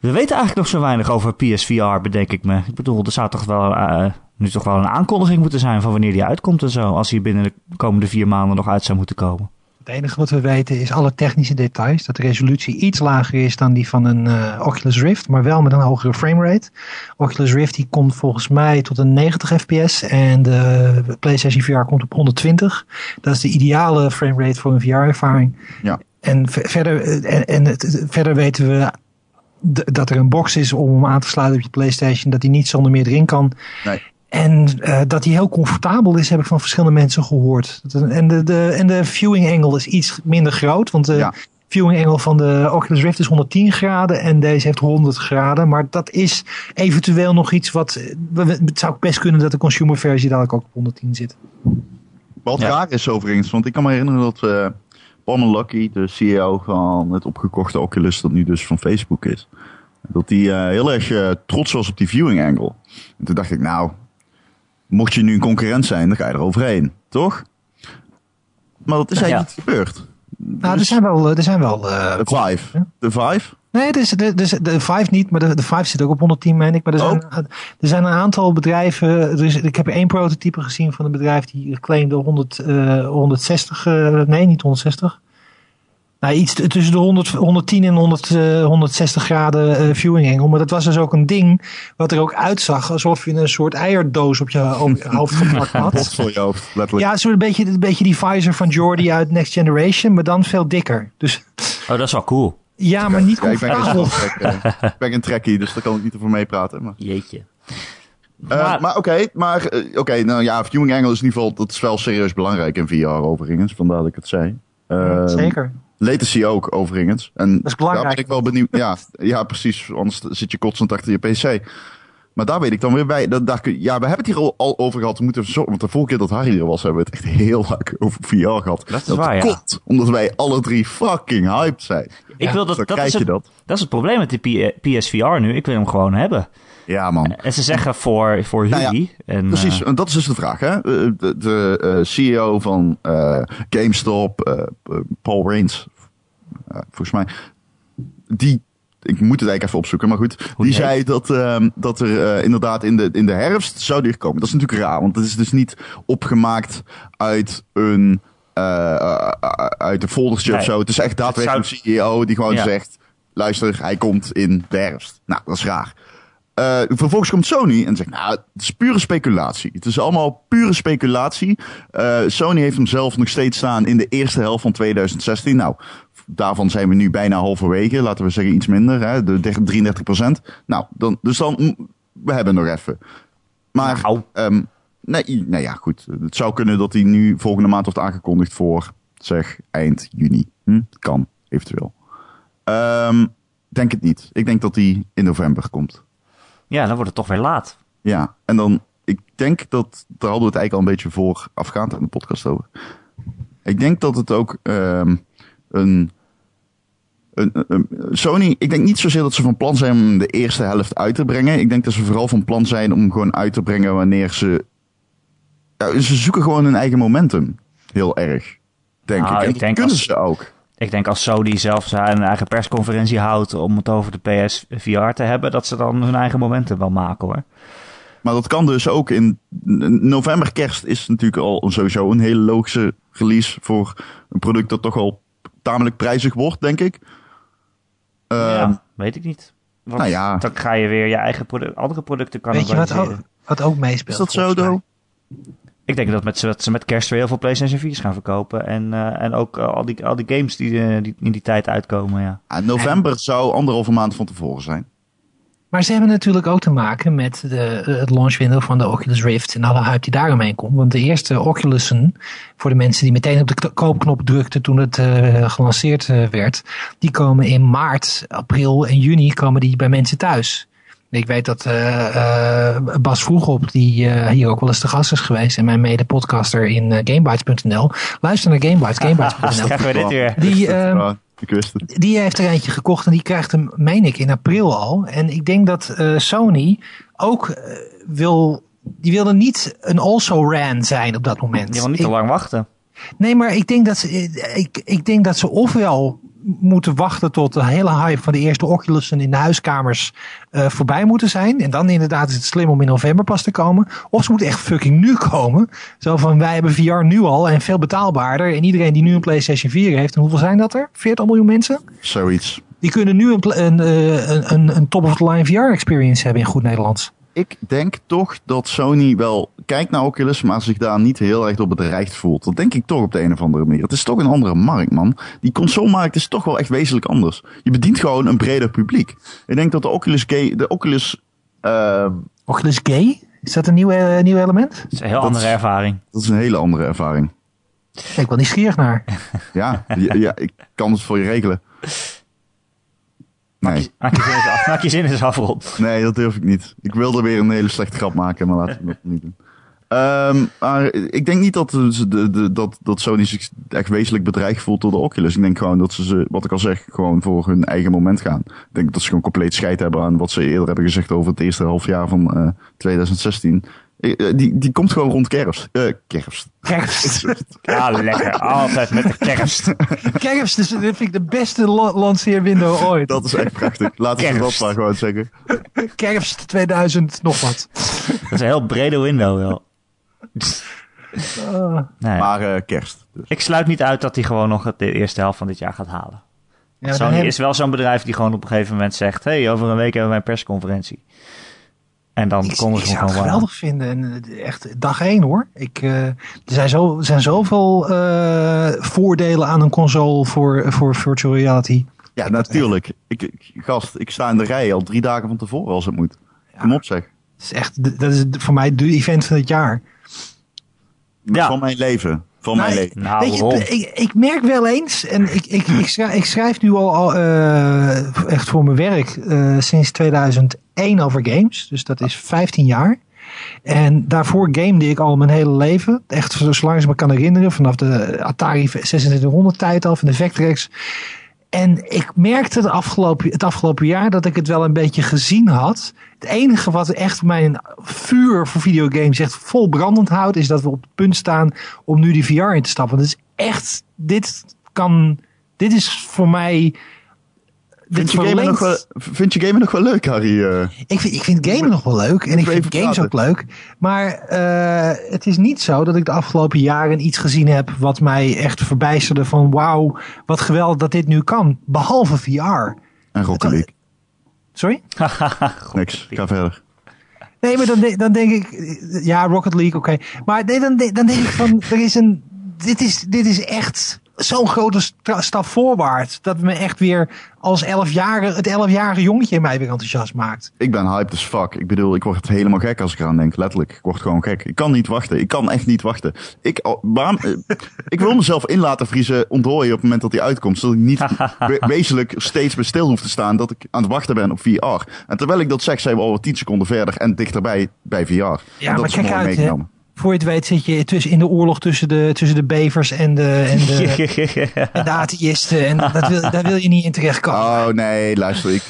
We weten eigenlijk nog zo weinig over PSVR, bedenk ik me. Ik bedoel, er zou toch wel uh, nu toch wel een aankondiging moeten zijn van wanneer die uitkomt en zo. Als hij binnen de komende vier maanden nog uit zou moeten komen. Het enige wat we weten is alle technische details. Dat de resolutie iets lager is dan die van een uh, Oculus Rift, maar wel met een hogere framerate. Oculus Rift die komt volgens mij tot een 90 fps en de PlayStation VR komt op 120. Dat is de ideale framerate voor een VR-ervaring. Ja. En verder, en, en het, verder weten we dat er een box is om hem aan te sluiten op je PlayStation, dat hij niet zonder meer erin kan. Nee. En uh, dat hij heel comfortabel is, heb ik van verschillende mensen gehoord. En de, de, en de viewing angle is iets minder groot. Want de ja. viewing angle van de Oculus Rift is 110 graden en deze heeft 100 graden. Maar dat is eventueel nog iets wat... Het zou best kunnen dat de consumer versie dadelijk ook op 110 zit. Wat ja. raar is overigens, want ik kan me herinneren dat uh, Paul Lucky, de CEO van het opgekochte Oculus, dat nu dus van Facebook is... Dat hij uh, heel erg uh, trots was op die viewing angle. En toen dacht ik, nou, mocht je nu een concurrent zijn, dan ga je er overheen, toch? Maar dat is eigenlijk ja. niet gebeurd. Nou, dus, er zijn wel... Er zijn wel uh, de Vive. De Vive? Nee, dus de, de, de Vive niet, maar de, de Vive zit ook op 110, meen ik. Maar er, oh. zijn, er zijn een aantal bedrijven... Dus ik heb één prototype gezien van een bedrijf die claimde 100, uh, 160... Uh, nee, niet 160. Nou, iets tussen de 100, 110 en 100, uh, 160 graden uh, viewing angle. Maar dat was dus ook een ding wat er ook uitzag alsof je een soort eiерdoos op je, op je hoofd geplakt had. voor je hoofd, letterlijk. Ja, zo'n beetje, een beetje die visor van Jordi uit Next Generation, maar dan veel dikker. Dus, oh, dat is wel cool. Ja, maar niet comfortabel. ik ben een trekkie, dus daar kan ik niet over meepraten. Maar. Jeetje. Uh, maar maar oké, okay, maar oké, okay, nou ja, viewing angle is in ieder geval, dat is wel serieus belangrijk in VR overigens, vandaar dat ik het zei. Uh, Zeker. Latency ook, overigens. En dat is belangrijk. Daar ben ik wel benieuwd. Ja, ja, precies. Anders zit je kotsend achter je PC. Maar daar weet ik dan weer bij. Dat, daar, ja, we hebben het hier al, al over gehad. We moeten zo, want de vorige keer dat Harry er was, hebben we het echt heel lang over VR gehad. Dat is dat waar, komt, ja. omdat wij alle drie fucking hyped zijn. Ik wil dat, dat, krijg is je het, dat. dat is het probleem met die PSVR nu. Ik wil hem gewoon hebben. Ja, man. En ze zeggen voor, voor Nou ja, jullie. en, Precies, eh, en dat is dus de vraag. Hè? De, de, de eh, CEO van eh, GameStop, eh, eh, Paul Rains, eh, volgens mij, die, ik moet het eigenlijk even opzoeken, maar goed, Hoe die zei dat, ehm, dat er eh, inderdaad in de, in de herfst zou die komen. Dat is natuurlijk raar, want het is dus niet opgemaakt uit een eh, eh, uit een foldertje Nee. of zo. Het is echt daadwerkelijk een CEO die gewoon Ja. zegt... Luister, hij komt in de herfst. Nou, dat is raar. Eh, vervolgens komt Sony en zegt, nou, het is pure speculatie. Het is allemaal pure speculatie. Eh, Sony heeft hem zelf nog steeds staan in de eerste helft van 2016. Nou, daarvan zijn we nu bijna halverwege. Laten we zeggen iets minder, hè, de 33 procent. Nou, dan, dus dan, mm, we hebben nog even. Maar, Nou. ehm, nee, nou ja, goed. Het zou kunnen dat hij nu volgende maand wordt aangekondigd voor, zeg, eind juni. Hm? Kan, eventueel. Ehm, denk het niet. Ik denk dat hij in november komt. Ja, dan wordt het toch weer laat. Ja, en dan, ik denk dat, daar hadden we het eigenlijk al een beetje voor afgaand in de podcast over. Ik denk dat het ook ehm, een, een, een- Sony, ik denk niet zozeer dat ze van plan zijn om de eerste helft uit te brengen. Ik denk dat ze vooral van plan zijn om gewoon uit te brengen wanneer ze, ja, ze zoeken gewoon hun eigen momentum. Heel erg, denk Nou, ik. En ik dat denk kunnen als- ze ook. Ik denk als Sony zelf zijn eigen persconferentie houdt om het over de PSVR te hebben, dat ze dan hun eigen momenten wel maken hoor. Maar dat kan dus ook in november kerst is natuurlijk al sowieso een hele logische release voor een product dat toch al tamelijk prijzig wordt, denk ik. Ehm, ja, weet ik niet. Want nou ja. dan ga je weer je eigen product, andere producten Weet je wat ook, wat ook meespeelt? is dat zo, mij? Ik denk dat, met, dat ze met kerst weer heel veel PlayStation 4's gaan verkopen. En, eh, en ook eh, al, die, al die games die, eh, die in die tijd uitkomen, ja. Ja, november zou anderhalve maand van tevoren zijn. Maar ze hebben natuurlijk ook te maken met de, het launch window van de Oculus Rift en alle hype die daaromheen komt. Want de eerste Oculussen, voor de mensen die meteen op de koopknop drukten toen het eh, gelanceerd werd, die komen in maart, april en juni komen die bij mensen thuis. Ik weet dat eh, eh, Bas Vroegop, die eh, hier ook wel eens te gast is geweest en mijn mede-podcaster in eh, Gamebytes.nl. Luister naar Gamebytes, Gamebytes.nl. Krijgen we dit weer. Die, Ja, ik wist het. Die heeft er eentje gekocht en die krijgt hem, meen ik, in april al. En ik denk dat eh, Sony ook wil. Die wilde niet een also-ran zijn op dat moment. Je wil niet Ik- te lang wachten. Nee, maar ik denk dat ze, ik, ik denk dat ze ofwel moeten wachten tot de hele hype van de eerste Oculussen in de huiskamers eh, voorbij moeten zijn. En dan inderdaad is het slim om in november pas te komen. Of ze moeten echt fucking nu komen. Zo van wij hebben VR nu al en veel betaalbaarder. En iedereen die nu een PlayStation 4 heeft, en hoeveel zijn dat er? 40 miljoen mensen? Zoiets. Die kunnen nu een, eh, een, een, een top-of-the-line VR-experience hebben in goed Nederlands. Ik denk toch dat Sony wel kijkt naar Oculus, maar zich daar niet heel erg door bedreigd voelt. Dat denk ik toch op de een of andere manier. Het is toch een andere markt, man. Die consolemarkt is toch wel echt wezenlijk anders. Je bedient gewoon een breder publiek. Ik denk dat de Oculus, Gay, de Oculus ehm, Oculus Gay? Is dat een nieuw, eh, nieuw element? Het is een heel Dat andere is- ervaring. dat is een hele andere ervaring. Ik ben wel nieuwsgierig naar. Ja, ja, ja, ik kan het voor je regelen. Nee, Maak je zin eens af, maak je zin eens af, Rob. nee, dat durf ik niet. Ik wilde weer een hele slechte grap maken, maar laten we dat niet doen. Ehm, maar ik denk niet dat, ze de, de, dat, dat Sony zich echt wezenlijk bedreigd voelt door de Oculus. Ik denk gewoon dat ze, ze, wat ik al zeg, gewoon voor hun eigen moment gaan. Ik denk dat ze gewoon compleet scheid hebben aan wat ze eerder hebben gezegd over het eerste half jaar van eh 2016. Eh, eh, Die, die komt gewoon rond kerst. Eh, kerst. Kerst. Ja, lekker. Altijd met de kerst. Kerst, dus dat vind ik de beste la- lanceerwindow ooit. Dat is echt prachtig. Laten we dat maar gewoon zeggen. Kerst 2000 nog wat. Dat is een heel brede window wel. Ah. Nee, Maar kerst. Dus. ik sluit niet uit dat hij gewoon nog het- de eerste helft van dit jaar gaat halen. Ja, dan Sony heb- is wel zo'n bedrijf die gewoon op een gegeven moment zegt... hey, over een week hebben wij een persconferentie. En dan ik, komen ik ze zou het gewoon wel. geweldig vinden. En eh, echt dag één hoor. Ik, eh, er zijn, zo, er zijn zoveel eh, voordelen aan een console voor, voor virtual reality. Ja, natuurlijk. Ik, ik- gast, ik sta in de rij al drie dagen van tevoren als het moet. Kom op zeg. Dat is echt, dat is voor mij de event van het jaar. Ja. Van mijn leven. Van mijn Nou, leven. Nou, Weet je, Ron. ik, ik merk wel eens, en ik, ik, ik, schrijf, ik schrijf nu al, al eh, echt voor mijn werk eh, sinds 2001 over games. Dus dat is 15 jaar. En daarvoor gamede ik al mijn hele leven. Echt zolang ik me kan herinneren. Vanaf de Atari 2600 tijd al, van de Vectrex. En ik merkte het afgelopen, het afgelopen jaar dat ik het wel een beetje gezien had. Het enige wat echt mijn vuur voor videogames echt vol brandend houdt, is dat we op het punt staan om nu die VR in te stappen. Want het is echt, dit kan, dit is voor mij Vind je, gamen nog wel, verlengt- vind je gamen nog wel leuk, Harry? eh? Ik vind, ik vind gamen nog wel leuk. En ik vind games praten. ook leuk. Maar eh, het is niet zo dat ik de afgelopen jaren iets gezien heb wat mij echt verbijsterde van wauw, wat geweldig dat dit nu kan. Behalve VR. en Rocket League. Sorry? Niks, ga verder. Nee, maar dan, de- dan denk ik, ja, Rocket League, oké. Maar nee, dan, de- dan denk ik van, er is een, dit is, dit is echt zo'n grote stap voorwaarts. Dat me echt weer als elfjarige, het elfjarige jongetje in mij weer enthousiast maakt. Ik ben hyped as fuck. Ik bedoel, ik word helemaal gek als ik eraan denk. Letterlijk, ik word gewoon gek. Ik kan niet wachten. Ik kan echt niet wachten. Ik, oh, waarom, eh, ik wil mezelf in laten vriezen, ontdooien op het moment dat hij uitkomt. Zodat ik niet we- wezenlijk steeds bij stil hoef te staan dat ik aan het wachten ben op VR. En terwijl ik dat zeg, zijn we al 10 seconden verder en dichterbij bij VR. Ja, en dat maar is kijk mooi uit, hè. meegenomen. Voor je het weet zit je tussen, in de oorlog tussen de, tussen de bevers en de, en de, en de atheïsten. En dat wil, daar wil je niet in terechtkomen. Oh nee, luister. Ik,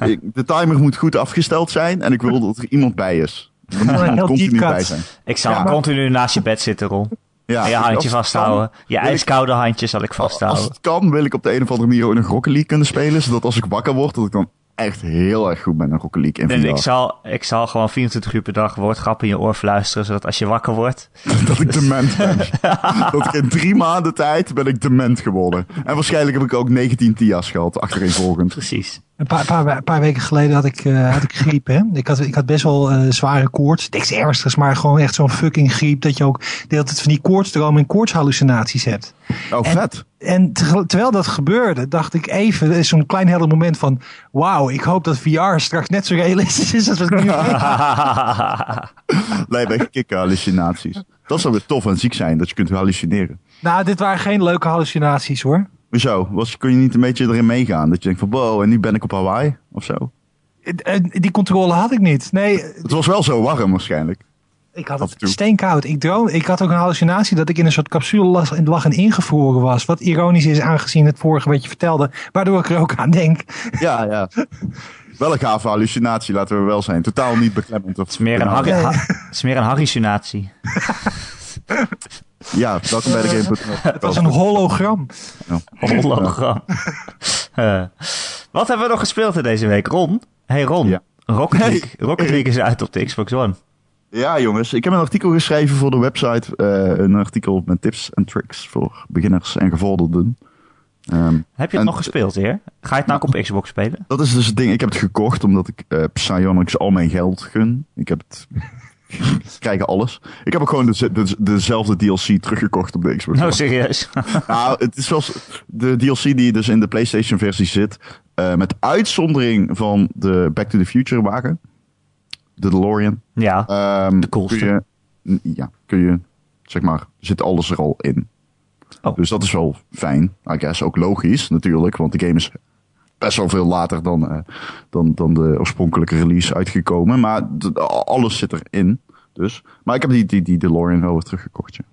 ik- de timer moet goed afgesteld zijn en ik wil dat er iemand bij is. Er moet een iemand continu bij zijn. Ik zal Ja. continu naast je bed zitten, Ron. Ja, En je als handje vasthouden. kan, Je ijskoude handje zal ik Als vasthouden. het kan, wil ik op de een of andere manier ook nog Rocket League kunnen spelen. Zodat als ik wakker word, dat ik dan echt heel erg goed ben in Rocket League in En ik zal, ik zal gewoon 24 uur per dag woordgrappen in je oor fluisteren, zodat als je wakker wordt... Dat ik dement ben. dat ik in drie maanden tijd ben ik dement geworden. En waarschijnlijk heb ik ook 19 TIA's gehad, achtereenvolgend. Precies. Een paar, paar, paar weken geleden had ik, eh, had ik griep. Hè? Ik, had, ik had best wel eh, zware koorts. Niks ernstigs, maar gewoon echt zo'n fucking griep. Dat je ook de hele tijd van die koortsdromen en koortshallucinaties hebt. Oh, En- vet. En te- terwijl dat gebeurde, dacht ik even, is zo'n klein helder moment van, wauw, ik hoop dat VR straks net zo realistisch is als wat ik nu Nee, bij kikken hallucinaties. Dat zou weer tof en ziek zijn, dat je kunt hallucineren. Nou, dit waren geen leuke hallucinaties hoor. Hoezo? Was, kun je niet een beetje erin meegaan? Dat je denkt van, wow, en nu ben ik op Hawaii? Of zo? Eh, eh, Die controle had ik niet. Nee, Het was wel zo warm waarschijnlijk. ik had het steenkoud. Ik, droom, ik had ook een hallucinatie dat ik in een soort capsule lag en, lag en ingevroren was. Wat ironisch is aangezien het vorige wat je vertelde. Waardoor ik er ook aan denk. Ja, ja. Wel een gave hallucinatie, laten we wel zijn. Totaal niet beklemmend. Of Het is meer een, harry, Nee. ha- het is meer een hallucinatie. Ja, welkom bij de Game. Het was een hologram. Hologram. Eh, wat hebben we nog gespeeld in deze week? Ron? Hey Ron. Ja. Rocket Hey. League. Rocket League is uit op de Xbox One. Ja, jongens. Ik heb een artikel geschreven voor de website. eh, een artikel met tips en tricks voor beginners en gevorderden. Ehm, Heb je het En- nog gespeeld, heer? Ga je het nou ook op Xbox spelen? dat is dus het ding. Ik heb het gekocht omdat ik eh Psyonix al mijn geld gun. Ik heb het... Ik krijg alles. Ik heb ook gewoon de, de, dezelfde DLC teruggekocht op de Xbox. One. serieus. Nou, het is zoals de DLC die dus in de PlayStation versie zit. eh, met uitzondering van de Back to the Future wagen. De DeLorean. ja. Ehm, De coolste. Kun je, ja, kun je, zeg maar, zit alles er al in. Oh. Dus dat is wel fijn. I guess ook logisch natuurlijk, want de game is best wel veel later dan, eh, dan, dan de oorspronkelijke release uitgekomen. Maar alles zit erin. Dus. Maar ik heb die, die, die DeLorean wel weer teruggekocht. Ja.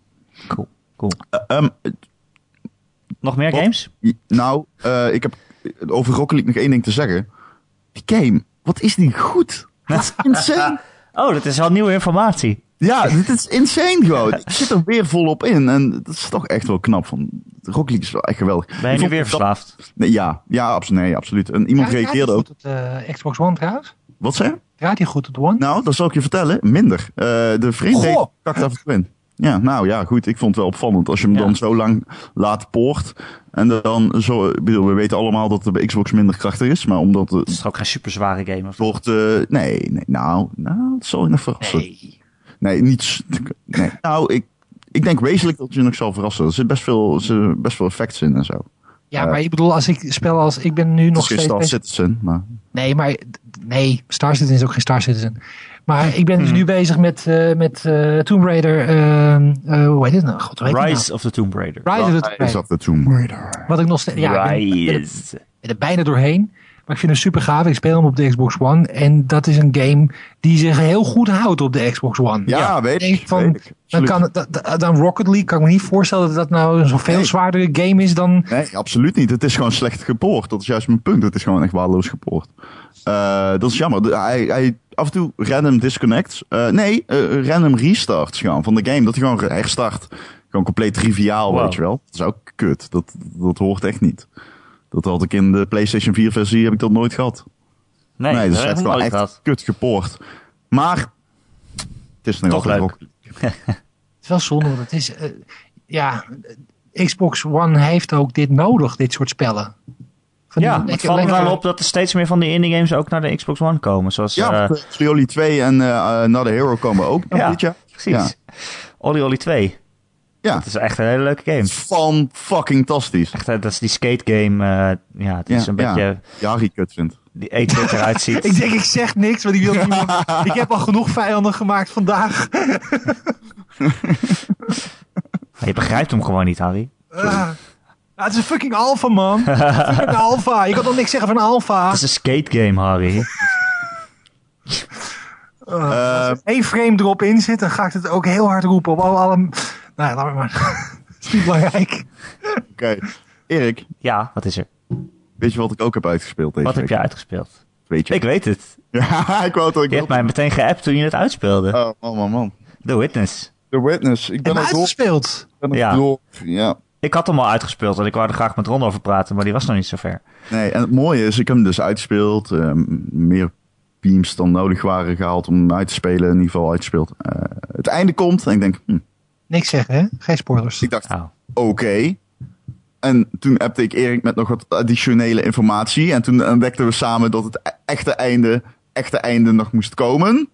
Cool. cool. Eh, ehm, Nog meer Wat? games? nou, eh, ik heb over Rocket League nog één ding te zeggen. Die game, wat is die goed? Dat is insane. Oh, dat is al nieuwe informatie. Ja, dit is insane gewoon. Ik zit er weer volop in. En dat is toch echt wel knap. Van, Rocket League is wel echt geweldig. Ben je nu weer dat- verslaafd? Nee, ja, ja nee, absoluut. En iemand Draait- reageerde ook. goed op de Xbox One trouwens? Wat zei je? Draait hij goed op de One? Nou, dat zal ik je vertellen. Minder. Eh, de vriend kakt af en toe in. Ja, nou ja, goed. Ik vond het wel opvallend. Als je hem Ja. dan zo lang laat poort. En dan zo... Ik bedoel, we weten allemaal dat het bij Xbox minder krachtig is. Maar omdat Het het is toch ook geen super zware game? Of... wordt... eh, nee, nee, nou, nou, dat zal je nog verrassen. Nee. Nee, niet. Nee. Nou, ik, ik denk wezenlijk dat je nog zal verrassen. Er zit best veel, zitten best veel effects in en zo. Ja, maar ik bedoel, als ik spel als... Ik ben nu Het nog steeds... Star bezig- Citizen, maar. Nee, maar nee, Star Citizen is ook geen Star Citizen. Maar ik ben dus nu bezig met, eh, met eh, Tomb Raider. ehm, eh, hoe heet het nou? God, hoe heet het Rise of the Tomb Raider. nou? Rise of the Tomb dat de Tomb Raider? Wat ik nog steeds. Ja, ik ben- ik ben, er- Rise. ben er bijna doorheen. Maar ik vind hem super gaaf. Ik speel hem op de Xbox One. En dat is een game die zich heel goed houdt op de Xbox One. Ja, weet Ik van, weet ik. dan, kan, dan Rocket League kan ik me niet voorstellen dat dat nou een zoveel Nee. zwaardere game is dan. Nee, absoluut niet. Het is gewoon slecht gepoord. Dat is juist mijn punt. Het is gewoon echt waardeloos gepoord. Eh, dat is jammer. De- Hij, hij af en toe random disconnects. Eh, nee, eh, random restarts gewoon van de game. Dat hij gewoon herstart. Gewoon compleet triviaal, Wow. weet je wel. Dat is ook kut. Dat, dat hoort echt niet. Dat had ik in de PlayStation 4 versie heb ik dat nooit gehad. Nee, Nee, dat dus het ik is wel echt gehad. kut gepoord. Maar het is nog Toch leuk. Rocket Het is wel zonde, want het is... eh, ja, Xbox One heeft ook dit nodig, dit soort spellen. Van die Ja, het lekker- valt me wel op dat er steeds meer van die indie games ook naar de Xbox One komen. Zoals, Ja, eh, Trioli 2 en eh Another Hero komen ook Ja. precies. Olly Olly 2. Ja, Het is echt een hele leuke game. van fucking fantastisch. Echt, eh, dat is die skate game. eh, ja, het is Ja, een ja. beetje... Ja, Harry kut vindt. Die 8-bit eruit ziet. Ik denk, ik zeg niks, want ik wil niemand... ik heb al genoeg vijanden gemaakt vandaag. Je begrijpt hem gewoon niet, Harry. Ah. Ja, het is een fucking alpha, man. fucking alpha. Je kan toch niks zeggen van alpha? Het is een skate game, Harry. Eh, Eén frame erop in zit, dan ga ik het ook heel hard roepen op alle... Nou ja, laat maar maar. Dat is niet belangrijk. Oké, Erik, Ja, wat is er? weet je wat ik ook heb uitgespeeld deze Wat heb je uitgespeeld? Weet je? Ik weet het. Ja, ik wou het ook Je hebt mij meteen geappt toen je het uitspeelde. Oh, man, man, man. The Witness. The Witness. Ik En ben er door. uitgespeeld. Ik ben er Ja. door. Ja. Ik had hem al uitgespeeld en ik wou er graag met Ron over praten, maar die was nog niet zo ver. Nee, en het mooie is, ik heb hem dus uitgespeeld. eh, meer beams dan nodig waren gehaald om hem uit te spelen. In ieder geval uitgespeeld. Eh, het einde komt en ik denk, hm, Niks zeggen, hè? Geen spoilers. ik dacht, Oh. oké. En toen appte ik Erik met nog wat additionele informatie. En toen ontdekten we samen dat het e- echte einde, echte einde nog moest komen.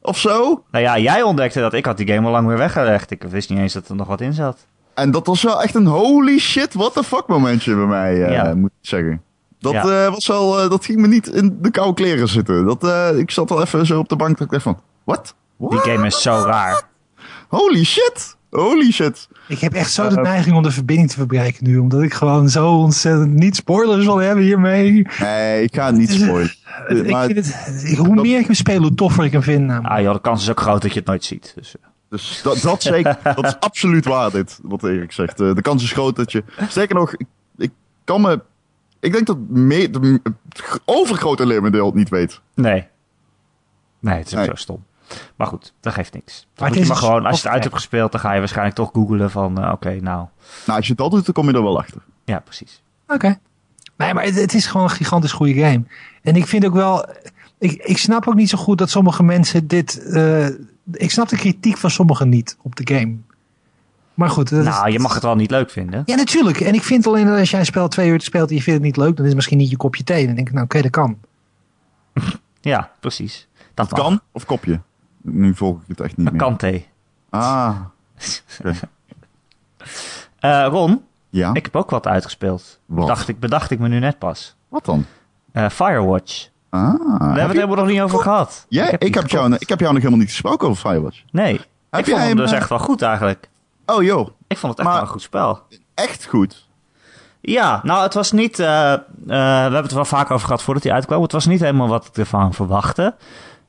Of zo. Nou ja, jij ontdekte dat. Ik had die game al lang weer weggelegd. Ik wist niet eens dat er nog wat in zat. En dat was wel echt een holy shit, what the fuck momentje bij mij, eh, Ja. moet ik zeggen. Dat, Ja. eh, was wel, eh, dat ging me niet in de koude kleren zitten. Dat, eh, ik zat wel even zo op de bank dat ik dacht van, what? Die game is zo raar. Holy shit! Holy shit! Ik heb echt zo de neiging om de verbinding te verbreken nu. Omdat ik gewoon zo ontzettend niet spoilers wil hebben hiermee. Nee, ik ga het niet spoilen. ik maar, vind het, hoe meer ik hem speel, hoe toffer ik hem vind. namelijk. Ah joh, de kans is ook groot dat je het nooit ziet. Dus, eh, dus dat, dat, zeker, dat is absoluut waar, dit, wat Erik zegt. Eh, de kans is groot dat je... Sterker nog, ik, ik kan me... Ik denk dat me, de, het overgrote leeuwendeel het niet weet. nee. Nee, het is ook Nee. zo stom. Maar goed, dat geeft niks. Maar moet je is maar gewoon, als je het uit hebt gespeeld, dan ga je waarschijnlijk toch googlen van, eh, oké, nou. Nou, als je dat doet, dan kom je er wel achter. Ja, precies. Oké. Nee, maar het, het is gewoon een gigantisch goede game. En ik vind ook wel... Ik, ik snap ook niet zo goed dat sommige mensen dit... eh, ik snap de kritiek van sommigen niet op de game. Maar goed. dat is- Nou, je mag het wel niet leuk vinden. Ja, natuurlijk. En ik vind alleen dat als jij een spel twee uur speelt en je vindt het niet leuk, dan is het misschien niet je kopje thee. Dan denk ik, nou oké, dat kan. Ja, precies. Dat. Kan of kopje? Nu volg ik het echt niet meer. kant-thee. Ah, Eh, Ron, ja. ik heb ook wat uitgespeeld. Wat? Dacht ik, bedacht ik me nu net pas. Wat dan? Eh, Firewatch. Ah, Daar hebben we het je- helemaal nog niet over gehad. Ja, ik, heb jou, ik heb jou nog helemaal niet gesproken over Firewatch. Nee, Heb ik jij vond hem hem, dus eh, echt wel goed eigenlijk. Oh joh, Ik vond het echt maar- wel een goed spel. echt goed. Ja, nou, het was niet. we hebben het wel vaak over gehad voordat hij uitkwam. Het was niet helemaal wat ik ervan verwachtte.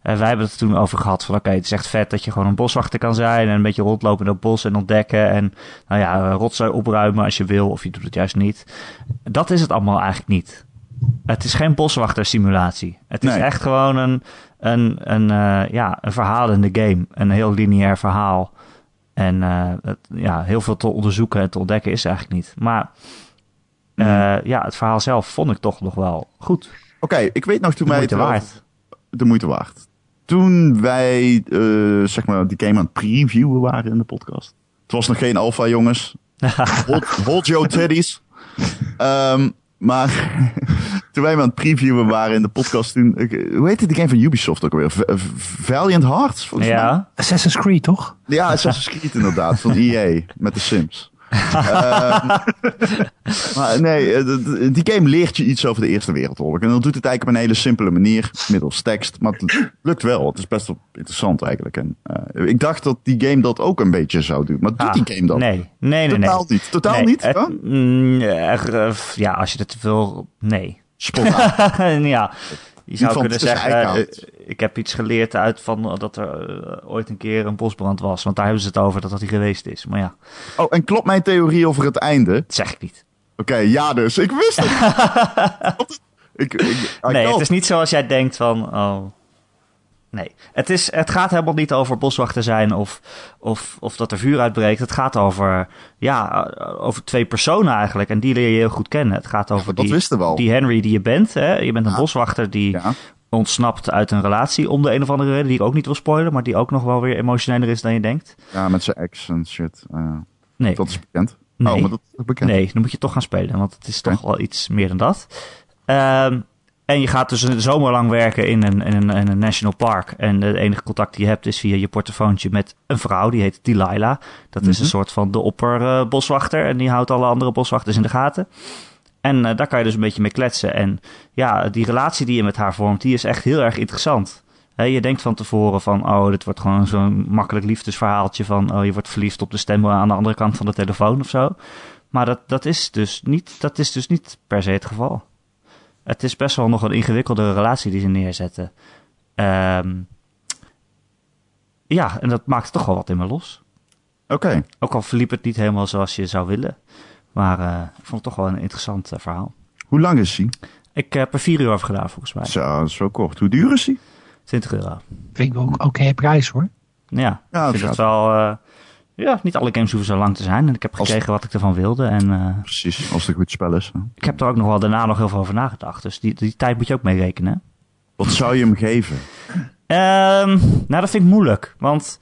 Eh, wij hebben het toen over gehad van oké, het is echt vet dat je gewoon een boswachter kan zijn en een beetje rondlopen in het bos en ontdekken en nou ja, rotzooi opruimen als je wil of je doet het juist niet. Dat is het allemaal eigenlijk niet. Het is geen boswachter simulatie. Het is Nee. echt gewoon een, een, een, eh, ja, een verhaal in de game. Een heel lineair verhaal. En eh, het, ja, heel veel te onderzoeken en te ontdekken is eigenlijk niet. Maar eh, ja, het verhaal zelf vond ik toch nog wel goed. Oké, ik weet nog toen De wij moeite waard. de moeite waard. Toen wij, eh, zeg maar, die game aan het previewen waren in de podcast. Het was nog geen alpha, jongens. Hold, hold your teddies. Ehm, maar toen wij hem aan het previewen waren in de podcast, toen, ik- hoe heette die game van Ubisoft ook alweer? V- V- Valiant Hearts, volgens mij. Ja, Assassin's Creed, toch? Ja, Assassin's Creed inderdaad, van EA, met de Sims. Ehm, maar nee, eh, die game leert je iets over de Eerste Wereldoorlog. En dat doet het eigenlijk op een hele simpele manier, middels tekst. Maar het lukt wel. Het is best wel interessant eigenlijk. En, eh, ik dacht dat die game dat ook een beetje zou doen. Maar doet Ah, die game dat? Nee, nee, nee. nee. Totaal niet. Totaal Nee, niet? ja? mm, eh, ja, als je het wil, nee. Spontaan. ja, je zou kunnen zeggen, eikenhout. eh, ik heb iets geleerd uit van eh, dat er eh, ooit een keer een bosbrand was. Want daar hebben ze het over dat dat die geweest is. Maar ja, Oh, en klopt mijn theorie over het einde? dat zeg ik niet. Oké, ja dus. Ik wist het. ik, ik, nee, het is niet zoals jij denkt van, oh, Nee, het, is, het gaat helemaal niet over boswachter zijn of, of, of dat er vuur uitbreekt. Het gaat over, ja, over twee personen eigenlijk. En die leer je heel goed kennen. Het gaat over die, die Henry die je bent. Hè? Je bent een boswachter die Ja. ontsnapt uit een relatie om de een of andere reden. Die ik ook niet wil spoilen, maar die ook nog wel weer emotioneler is dan je denkt. ja, met zijn ex en shit. Uh, Nee, dat is bekend. Nee. Oh, maar dat is bekend. nee dan moet je toch gaan spelen, want het is toch wel iets meer dan dat. Ehm, en je gaat dus een zomerlang werken in een, in, een, in een national park. En de enige contact die je hebt is via je portofoontje met een vrouw. Die heet Delilah. Dat is Mhm. een soort van de opper eh, boswachter. En die houdt alle andere boswachters in de gaten. En eh, daar kan je dus een beetje mee kletsen. En ja, die relatie die je met haar vormt, die is echt heel erg interessant. Je denkt van tevoren van, oh, dit wordt gewoon zo'n makkelijk liefdesverhaaltje van, oh, je wordt verliefd op de stem aan de andere kant van de telefoon of zo. Maar dat, dat, is dus niet, dat is dus niet per se het geval. Het is best wel nog een ingewikkelde relatie die ze neerzetten. Ehm, ja, en dat maakt toch wel wat in me los. Oké. Ook al verliep het niet helemaal zoals je zou willen. Maar eh, ik vond het toch wel een interessant eh, verhaal. Hoe lang is hij? Ik heb er vier uur over gedaan volgens mij. Zo, wel kort. Hoe duur is hij? 20 euro. Vind ik ook een oké prijs hoor. Ja, Ja, ik dat vind het wel... eh, ja, niet alle games hoeven zo lang te zijn. En ik heb Als- gekregen wat ik ervan wilde. En eh, Precies, als het een goed spel is. hè. ik heb er ook nog wel daarna nog heel veel over nagedacht. Dus die, die tijd moet je ook mee rekenen. Wat zou je hem geven? Ehm, nou, dat vind ik moeilijk. Want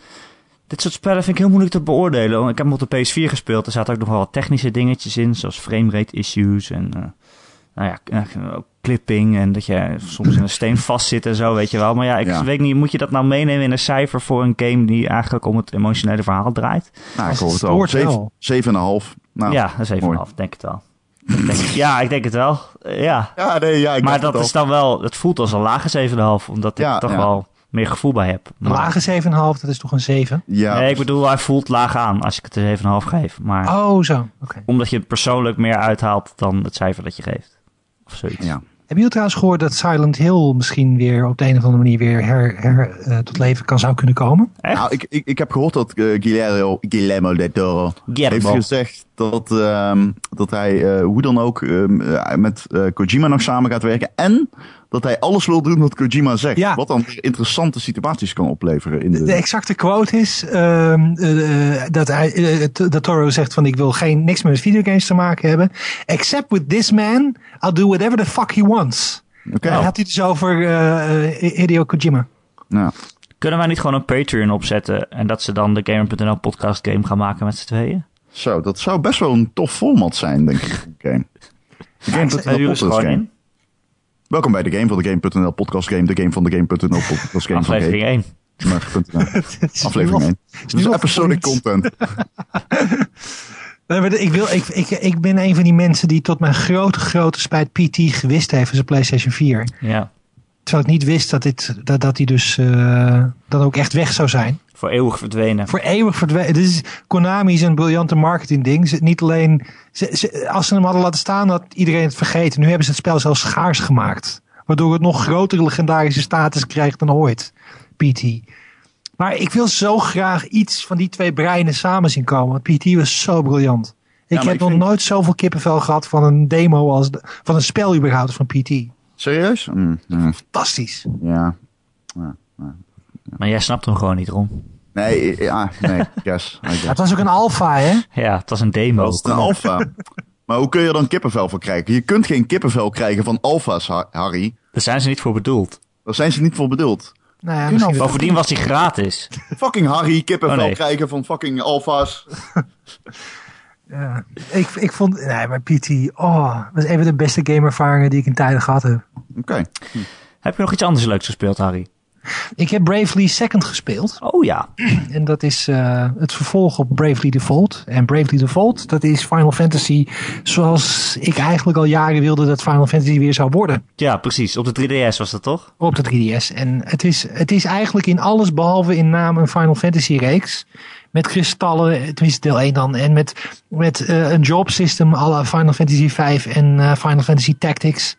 dit soort spellen vind ik heel moeilijk te beoordelen. Ik heb hem op de PS4 gespeeld. Er zaten ook nog wel wat technische dingetjes in. Zoals framerate issues en... eh, nou ja, eh, ook clipping en dat je soms in een steen vastzit en zo, weet je wel. Maar ja, ik Ja. weet niet, moet je dat nou meenemen in een cijfer voor een game die eigenlijk om het emotionele verhaal draait? Nou, ik hoor het het al. stoort Zeven- wel. Zeven en een half. Nou, ja, dat is even mooi. half, denk het wel. Ik denk, ja, ik denk het wel. Eh, ja, Ja, nee, ja, ik maar dat het is dan wel, het voelt als een lage 7,5, omdat ik Ja, toch ja. wel meer gevoel bij heb. Een Maar- lage 7,5, dat is toch een 7? al. Ja, nee, ik bedoel, hij voelt laag aan als ik het een 7,5 geef. Maar Oh, zo. Oké. omdat je persoonlijk meer uithaalt dan het cijfer dat je geeft. Of zoiets. ja. Hebben jullie trouwens gehoord dat Silent Hill misschien weer op de een of andere manier weer her, her, eh, tot leven kan zou kunnen komen? Echt? Nou, ik, ik, ik heb gehoord dat eh, Guillermo, Guillermo del Toro heeft gezegd dat, ehm, dat hij eh, hoe dan ook ehm, eh, met eh, Kojima nog samen gaat werken. En dat hij alles wil doen wat Kojima zegt. Ja. Wat dan weer interessante situaties kan opleveren. In de, De exacte quote is ehm, eh, eh, dat, hij, eh, dat Toro zegt van ik wil geen niks meer met videogames te maken hebben. Except with this man, I'll do whatever the fuck he wants. Oké, Hij had hij dus over Hideo Kojima. nou, Kunnen wij niet gewoon een Patreon opzetten en dat ze dan de Gamer.nl podcast game gaan maken met z'n tweeën? zo, dat zou best wel een tof format zijn, denk ik. Huren ze podcast game. Welkom bij de Game van de Game.nl podcast game. De Game van de Game.nl podcast game. Aflevering 1. van Game.nl. Het is Aflevering nu 1. al- Dus episodic content. Nee, maar Ik, wil, ik, ik, ik ben een van die mensen die tot mijn grote, grote spijt PT gewist heeft van zijn PlayStation 4. Ja, Terwijl ik niet wist dat, dit, dat, dat hij dus eh, dan ook echt weg zou zijn. Voor eeuwig verdwenen. Voor eeuwig verdwenen. Dit is, Konami is een briljante marketing ding. Ze, niet alleen, ze, ze- als ze hem hadden laten staan, had iedereen het vergeten. Nu hebben ze het spel zelfs schaars gemaakt. Waardoor het nog grotere legendarische status krijgt dan ooit. PT. Maar ik wil zo graag iets van die twee breinen samen zien komen. Want PT was zo briljant. Ik heb ik nog vind- nooit zoveel kippenvel gehad van een demo als de- van een spel überhaupt van PT. Serieus? Mm, mm, Fantastisch. ja. Maar jij snapt hem gewoon niet, Ron. Nee, ja, nee, yes. I guess. Het was ook een alfa, hè? Ja, het was een demo. Dat is een alfa. Maar hoe kun je er dan kippenvel voor krijgen? Je kunt geen kippenvel krijgen van alfa's, Ha- Harry. Daar zijn ze niet voor bedoeld. Daar zijn ze niet voor bedoeld. Nou ja, misschien wel. Bovendien was hij gratis. Fucking Harry, kippenvel Oh, nee. krijgen van fucking alfa's. Ja, ik, ik vond, nee, maar PT, oh, dat was een van de beste gameervaringen die ik in tijden gehad heb. Oké. Heb je nog iets anders leuks gespeeld, Harry? Ik heb Bravely Second gespeeld. Oh ja. En dat is eh, het vervolg op Bravely Default. En Bravely Default, dat is Final Fantasy zoals ik eigenlijk al jaren wilde dat Final Fantasy weer zou worden. Ja, precies. Op de 3DS was dat toch? Op de 3DS. En het is, het is eigenlijk in alles behalve in naam een Final Fantasy reeks. Met kristallen, tenminste deel 1 dan. En met, met eh, een job system à la Final Fantasy 5 en eh, Final Fantasy Tactics.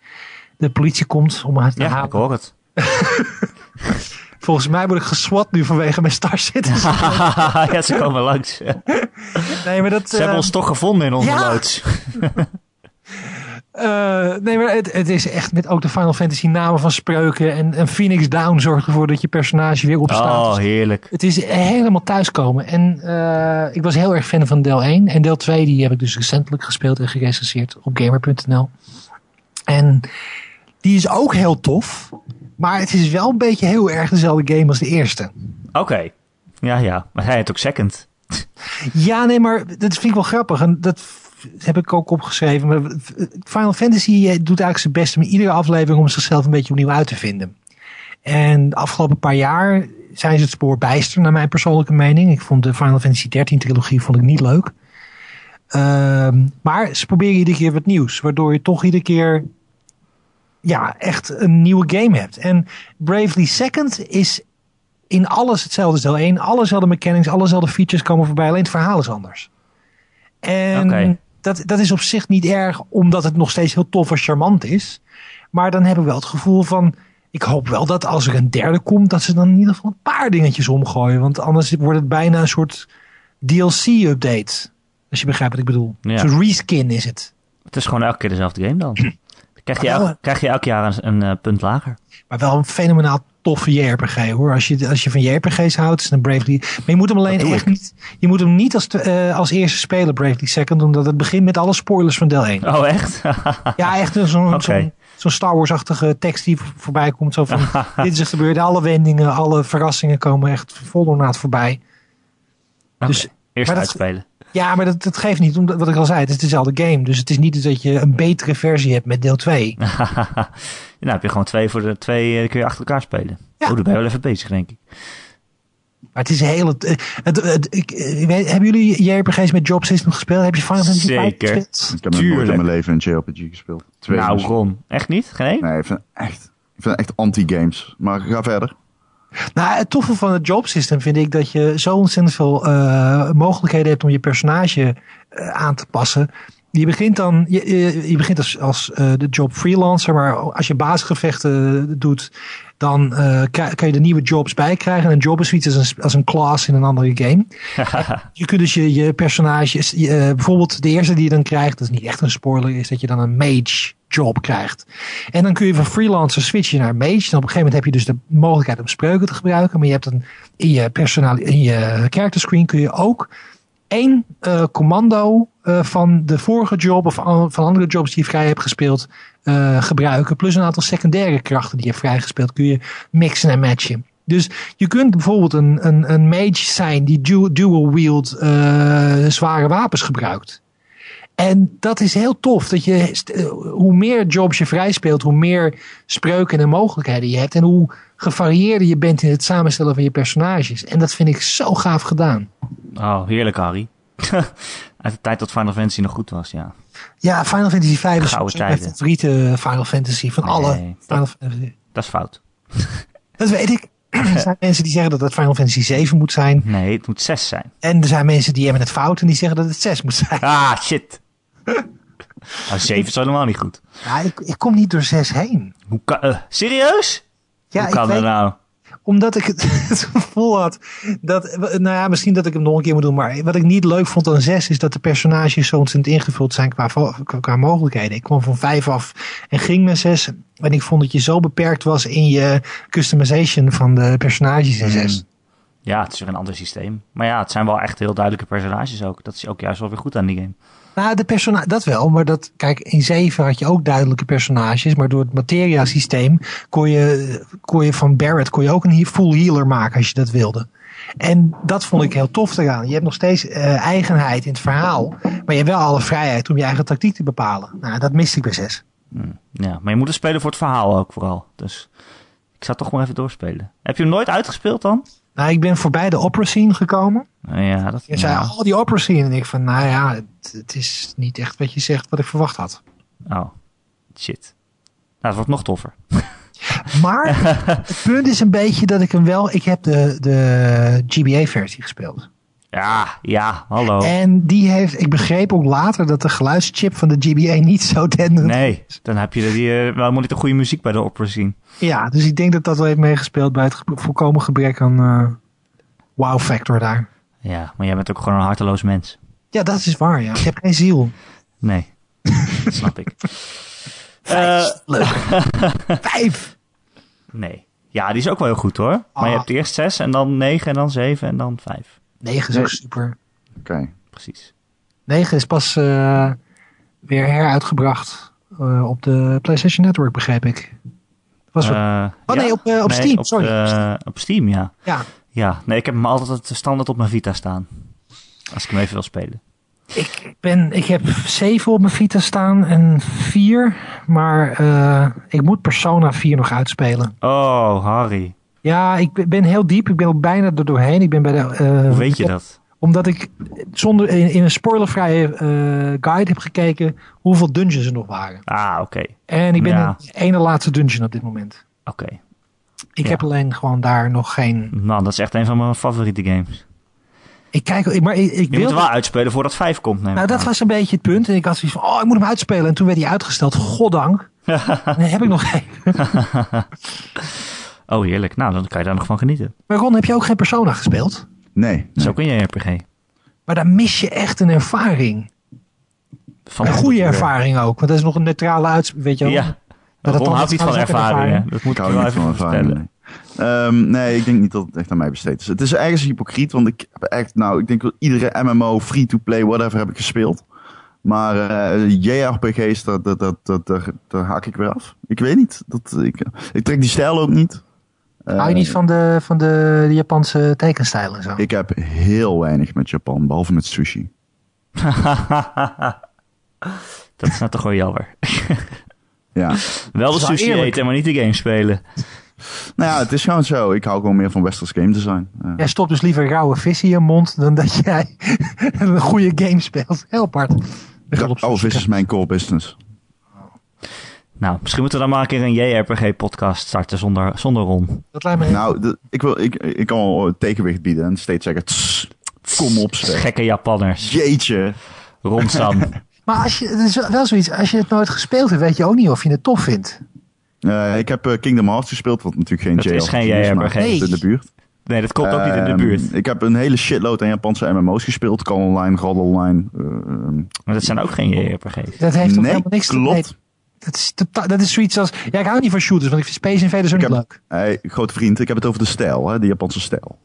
De politie komt om haar te Ja, halen. ik hoor het. Volgens mij word ik geswat nu vanwege mijn Star Citizen. ja, ze komen langs. nee, maar dat, Ze hebben eh, ons toch gevonden in onze ja. loods. Eh, nee, maar het, het is echt met ook de Final Fantasy namen van spreuken. En, en Phoenix Down zorgt ervoor dat je personage weer opstaat. Oh, heerlijk. het is helemaal thuiskomen. En eh, ik was heel erg fan van deel 1. En deel 2 die heb ik dus recentelijk gespeeld en gerecenseerd op gamer.nl. En die is ook heel tof. Maar het is wel een beetje heel erg dezelfde game als de eerste. Oké. Ja, ja. Maar hij heeft ook second. Ja, nee, maar dat vind ik wel grappig. En dat heb ik ook opgeschreven. Maar Final Fantasy eh, doet eigenlijk zijn best om iedere aflevering om zichzelf een beetje opnieuw uit te vinden. En de afgelopen paar jaar zijn ze het spoor bijster, naar mijn persoonlijke mening. Ik vond de Final Fantasy 13 trilogie vond ik niet leuk. Ehm, maar ze proberen iedere keer wat nieuws. Waardoor je toch iedere keer ja, echt een nieuwe game hebt. En Bravely Second is in alles hetzelfde als deel 1. Allezelfde mechanics, allezelfde features komen voorbij. Alleen het verhaal is anders. En dat, dat is op zich niet erg, omdat het nog steeds heel tof en charmant is. Maar dan heb ik wel het gevoel van... Ik hoop wel dat als er een derde komt, dat ze dan in ieder geval een paar dingetjes omgooien. Want anders wordt het bijna een soort DLC-update. Als je begrijpt wat ik bedoel. Ja. Soort reskin is het. Het is gewoon elke keer dezelfde game dan. Krijg je, elk, krijg je elk jaar een, een eh, punt lager. Maar wel een fenomenaal toffe JRPG hoor. Als je, als je van JRPG's houdt, is het een Bravely. Maar je moet hem alleen echt niet. Je moet hem niet als, eh, als eerste spelen, Bravely Second. Omdat het begint met alle spoilers van deel 1. Oh, echt? Ja, echt een- zo'n zo'n zo'n Star Wars-achtige tekst die voor- voorbij komt. Zo van, dit is er gebeurd. Alle wendingen, alle verrassingen komen echt vol ornaat voorbij. Dus, Eerst dat- uitspelen. Ja, maar dat, dat geeft niet. Omdat, wat ik al zei, het is dezelfde game. Dus het is niet dat je een betere versie hebt met deel 2. nou heb je gewoon twee voor de twee eh, kun je achter elkaar spelen. Ja. Oh, dan ben je wel even bezig, denk ik. Maar het is heel... Het, het, het- ik, weet, hebben jullie JRPG's met Job System gespeeld? Heb je Final Fantasy Zeker. gespeeld? Ik heb nog nooit in Tuurlijk. mijn leven een JRPG gespeeld. Twee nou. Ron. Echt niet? Geen één? Nee, ik vind echt, ik vind echt anti-games. Maar ga verder. Nou, het toffe van het job system vind ik dat je zo ontzettend veel eh, mogelijkheden hebt om je personage eh, aan te passen. Je begint dan, je, je, je begint als, als eh, de job freelancer, maar als je basisgevechten doet, dan kri- kan je er nieuwe jobs bij krijgen. En een job is zoiets als een, als een class in een andere game. Je kunt dus je, je personages, je, bijvoorbeeld de eerste die je dan krijgt, dat is niet echt een spoiler, is dat je dan een mage job krijgt. En dan kun je van freelancer switchen naar mage. En op een gegeven moment heb je dus de mogelijkheid om spreuken te gebruiken. Maar je hebt dan in je, personali in je character screen kun je ook één eh, commando eh, van de vorige job of an- van andere jobs die je vrij hebt gespeeld eh, gebruiken. Plus een aantal secundaire krachten die je hebt vrijgespeeld kun je mixen en matchen. Dus je kunt bijvoorbeeld een, een, een mage zijn die du- dual wield eh, zware wapens gebruikt. En dat is heel tof. Dat je, eh, hoe meer jobs je vrij speelt, hoe meer spreuken en mogelijkheden je hebt. En hoe gevarieerder je bent in het samenstellen van je personages. En dat vind ik zo gaaf gedaan. Oh, heerlijk, Harry. Uit de tijd dat Final Fantasy nog goed was, ja. Ja, Final Fantasy V is mijn favoriete Final Fantasy van alle Nee, Final Fantasy. Dat is fout. Dat weet ik. Er zijn mensen die zeggen dat het Final Fantasy 7 moet zijn. Nee, het moet zes zijn. En er zijn mensen die hebben het fout en die zeggen dat het 6 moet zijn. Ah, shit. Nou, zeven is helemaal niet goed. Ja, ik, ik kom niet door 6 heen. Hoe kan... eh, serieus? Ja, Hoe kan dat nou? omdat ik het, het gevoel had dat, nou ja, misschien dat ik hem nog een keer moet doen, maar wat ik niet leuk vond aan 6 is dat de personages zo ontzettend ingevuld zijn qua, mogelijkheden. Ik kwam van 5 af en ging naar 6 en ik vond dat je zo beperkt was in je customization van de personages in 6. Ja, het is weer een ander systeem. Maar ja, het zijn wel echt heel duidelijke personages ook. Dat is ook juist wel weer goed aan die game. Nou, de persona dat wel, maar dat, kijk, in 7 had je ook duidelijke personages, maar door het materia systeem kon je, kon je van Barrett kon je ook een full healer maken als je dat wilde. En dat vond ik heel tof eraan. Je hebt nog steeds eh, eigenheid in het verhaal, maar je hebt wel alle vrijheid om je eigen tactiek te bepalen. Nou, dat miste ik bij 6. Hm, Ja, maar je moet er spelen voor het verhaal ook vooral. Dus ik zou toch maar even doorspelen. Heb je hem nooit uitgespeeld dan? Nou, ik ben voorbij de opera scene gekomen. Nou ja, dat... Je zei, oh, die opera scene. En ik van, nou ja, het, het is niet echt wat je zegt wat ik verwacht had. Oh, shit. Nou, het wordt nog toffer. Maar het punt is een beetje dat ik hem wel... Ik heb de, de GBA-versie gespeeld. Ja, ja, hallo. En die heeft... Ik begreep ook later dat de geluidschip van de GBA niet zo denderend Nee, dan heb je die, eh, wel niet de goede muziek bij de opera zien. Ja, dus ik denk dat dat wel heeft meegespeeld bij het volkomen gebrek aan eh, wow factor daar. Ja, maar jij bent ook gewoon een harteloos mens. Ja, dat is waar, ja. Ik heb geen ziel. Nee. dat snap ik. Vijf. Eh, Leuk. Vijf. nee. Ja, die is ook wel heel goed hoor. Maar je Ah. hebt eerst zes en dan negen en dan zeven en dan vijf. Negen is Nee. ook super. Oké. Precies. 9 is pas eh, weer heruitgebracht eh, op de PlayStation Network, begreep ik. Was Eh, oh nee, ja. op, op Nee, Steam, op, sorry. eh, op Steam, ja. ja, Ja, nee, ik heb hem altijd standaard op mijn Vita staan. Als ik hem even wil spelen. ik, ben, ik heb 7 op mijn Vita staan en 4. Maar eh, ik moet Persona 4 nog uitspelen. Oh, Harry. Ja, ik ben- heel diep. Ik ben ook bijna er doorheen. Ik ben bij de, eh, Hoe weet je dat? Omdat ik zonder, in, in een spoilervrije eh, guide heb gekeken hoeveel dungeons er nog waren. Ah, oké. En ik ben Ja. de ene laatste dungeon op dit moment. Oké. Ik Ja. heb alleen gewoon daar nog geen Nou, dat is echt een van mijn favoriete games. Ik kijk, maar ik, ik Je moet wilde... hem wel uitspelen voordat 5 komt, neem Nou, dat aan. was een beetje het punt. En ik had zoiets van, oh, ik moet hem uitspelen. En toen werd hij uitgesteld. Goddank. Nee, heb ik nog geen. Oh, heerlijk. Nou, dan kan je daar nog van genieten. Maar Ron, heb je ook geen Persona gespeeld? Nee. nee. Zo kun je RPG. Maar daar mis je echt een ervaring. Van Een goede ervaring ook. Want dat is nog een neutrale uitspraak. Weet je wel? Ja. dat Ron dan- houdt niet van ervaring. Dat moet Ik wel niet even van ervaring. vertellen. Nee. Ehm, nee, ik denk niet dat het echt aan mij besteed is. Het is ergens hypocriet, want ik heb echt, nou, ik denk dat iedere MMO, free-to-play, whatever, heb ik gespeeld. Maar eh JRPG's, dat, dat, dat, dat, daar, daar haak ik weer af. Ik weet niet. Dat, ik, ik trek die stijl ook niet. Hou je Eh, niet van de, van de, de Japanse tekenstijl en zo? Ik heb heel weinig met Japan, behalve met sushi. dat is nou toch wel jammer. Ja. Wel de sushi eerlijk. eten, maar niet de game spelen. nou ja, het is gewoon zo. Ik hou gewoon meer van westers game design. Eh, Jij stopt dus liever rauwe vis in je mond dan dat jij een goede game speelt. Heel apart. Zoek. vis is mijn core business. Nou, misschien moeten we dan maar een keer een JRPG-podcast starten zonder, zonder Ron. Dat lijkt me heel- Nou, de- ik, wil, ik, ik kan wel tegenwicht bieden en steeds zeggen, "Tss, kom op zeg. Gekke Japanners. Jeetje. Ron Sam. Maar als je, het is wel- zoiets, als je het nooit gespeeld hebt, weet je ook niet of je het tof vindt. Eh, ik heb eh, Kingdom Hearts gespeeld, wat natuurlijk geen Dat is JRPG geen JRPG. is in de buurt. Nee, dat komt ook niet in de Ehm, buurt. Ik heb een hele shitload aan Japanse MMO's gespeeld. Call Online, God Online. eh, Maar dat zijn ook geen JRPG's. Dat heeft toch nee, helemaal niks klopt. te nee, dat, is totaal- dat is zoiets als... Ja, ik hou niet van shooters, want ik vind Space Invaders ook Ik niet heb- leuk. Hey, grote vriend, ik heb het over de stijl, hè, de Japanse stijl.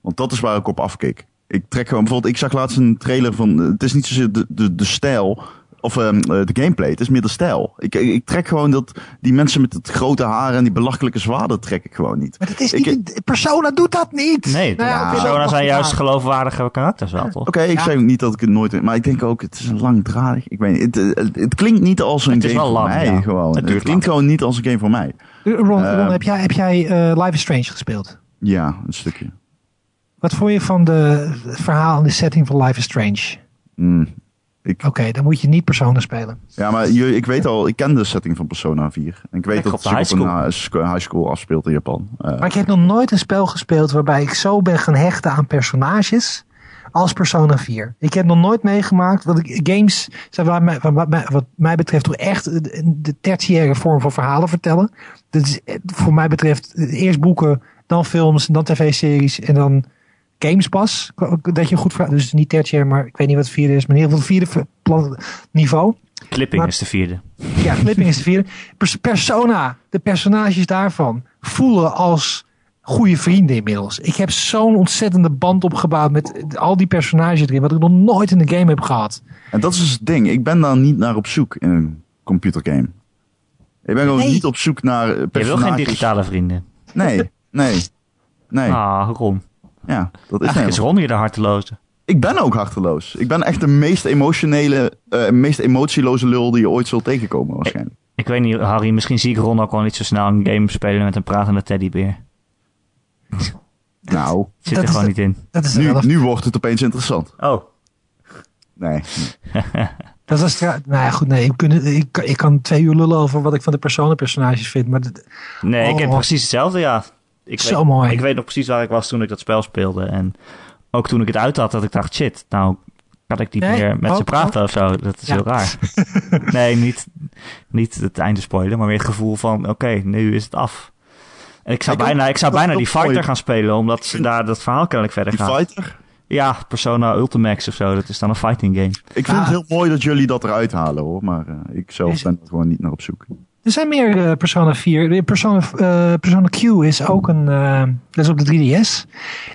Want dat is waar ik op afkeek. Ik trek gewoon, bijvoorbeeld, ik zag laatst een trailer van, het is niet zozeer de, de, de stijl, of ehm, eh, de gameplay, het is meer de stijl. Ik, ik, ik trek gewoon dat, die mensen met het grote haar en die belachelijke zwaarden trek ik gewoon niet. Maar dat is Ik- niet... Persona doet dat niet! Nee, Nou ja, Persona zijn juist waar. geloofwaardige karakters wel, toch? Oké, ik Ja. zeg ook niet dat ik het nooit, maar ik denk ook, het is een langdradig. Ik weet niet, het, het, het klinkt niet als een Het is game wel voor lang, mij, ja. gewoon. Het klinkt gewoon niet als een game voor mij. Ron, Ron, Ehm. heb jij, heb jij eh, Life is Strange gespeeld? Ja, een stukje. Wat vond je van de, het verhaal en de setting van Life is Strange? Mm. Oké, dan moet je niet Persona spelen. Ja, maar je, ik weet al, ik ken de setting van Persona 4. En ik weet dat het zich op een high school afspeelt in Japan. Eh, Maar ik heb nog nooit een spel gespeeld waarbij ik zo ben gaan hechten aan personages als Persona 4. Ik heb nog nooit meegemaakt, want ik- games zijn wat mij, wat, mij, wat mij betreft toch echt de, de tertiaire vorm van verhalen vertellen. Dat is eh, voor mij betreft eh, eerst boeken, dan films, dan tv-series en dan games pas. Dat je goed verhaal, dus niet tertiair, maar ik weet niet wat het vierde is, maar in ieder geval het vierde plan- niveau. Clipping Maar- is de vierde. Ja, Flipping is de vierde. Pers- persona, de personages daarvan, voelen als goede vrienden inmiddels. Ik heb zo'n ontzettende band opgebouwd met al die personages erin, wat ik nog nooit in de game heb gehad. En dat is dus het ding. Ik ben daar niet naar op zoek in een computergame. Ik ben gewoon Nee. niet op zoek naar eh, Je wil personages. geen digitale vrienden. Nee, nee, nee. Ah, Ron. Ja, dat is Eigenlijk is Ron hier de harteloze. Ik ben ook harteloos. Ik ben echt de meest emotionele, eh, meest emotieloze lul die je ooit zult tegenkomen waarschijnlijk. Ik weet niet, Harry, misschien zie ik Ron ook wel niet zo snel een game spelen met een pratende teddybeer. Nou, Zit Dat er gewoon de- niet in. Dat is, nu, wordt het opeens interessant. Oh. Nee. dat is nou ja, goed, nee, ik, kun, ik, kan- ik kan twee uur lullen over wat ik van de personenpersonages vind, maar dat- Nee, ik heb Oh. precies hetzelfde, ja. Ik Zo weet, mooi. Ik weet nog precies waar ik was toen ik dat spel speelde. En ook toen ik het uit had, dat ik dacht, shit, nou kan ik niet Nee, meer met oh, ze praten of zo. Dat is Ja. heel raar. nee, niet, niet het einde spoilen, maar meer het gevoel van, oké, nu is het af. En ik zou Ik ook- bijna, ik zou bijna die fighter mooi. gaan spelen, omdat ze daar dat verhaal kennelijk verder Die gaat. fighter? Ja, Persona Ultimax of zo. Dat is dan een fighting game. Ik vind Ah. het heel mooi dat jullie dat eruit halen hoor. Maar eh, ik zelf ben er gewoon niet naar op zoek. Er zijn meer eh, Persona 4. De Persona, eh, Persona Q is ook een. eh, dat is op de 3DS.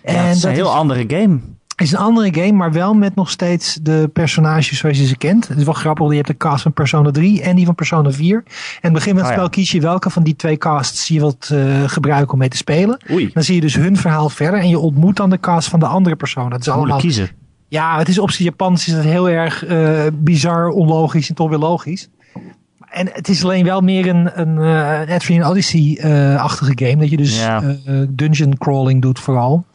En Ja, het is dat een heel is, andere game. is een andere game, maar wel met nog steeds de personages zoals je ze kent. Het is wel grappig. Je hebt de cast van Persona 3 en die van Persona 4. En het begin van het Oh ja. spel kies je welke van die twee casts je wilt eh, gebruiken om mee te spelen. Oei. Dan zie je dus hun verhaal verder en je ontmoet dan de cast van de andere persoon. Het is allemaal kiezen. Ja, het is op zijn Japans is het heel erg eh, bizar, onlogisch en toch weer logisch. En het is alleen wel meer een, een uh, Adrian Odyssey-achtige game. Dat je dus Ja. eh, dungeon crawling doet vooral.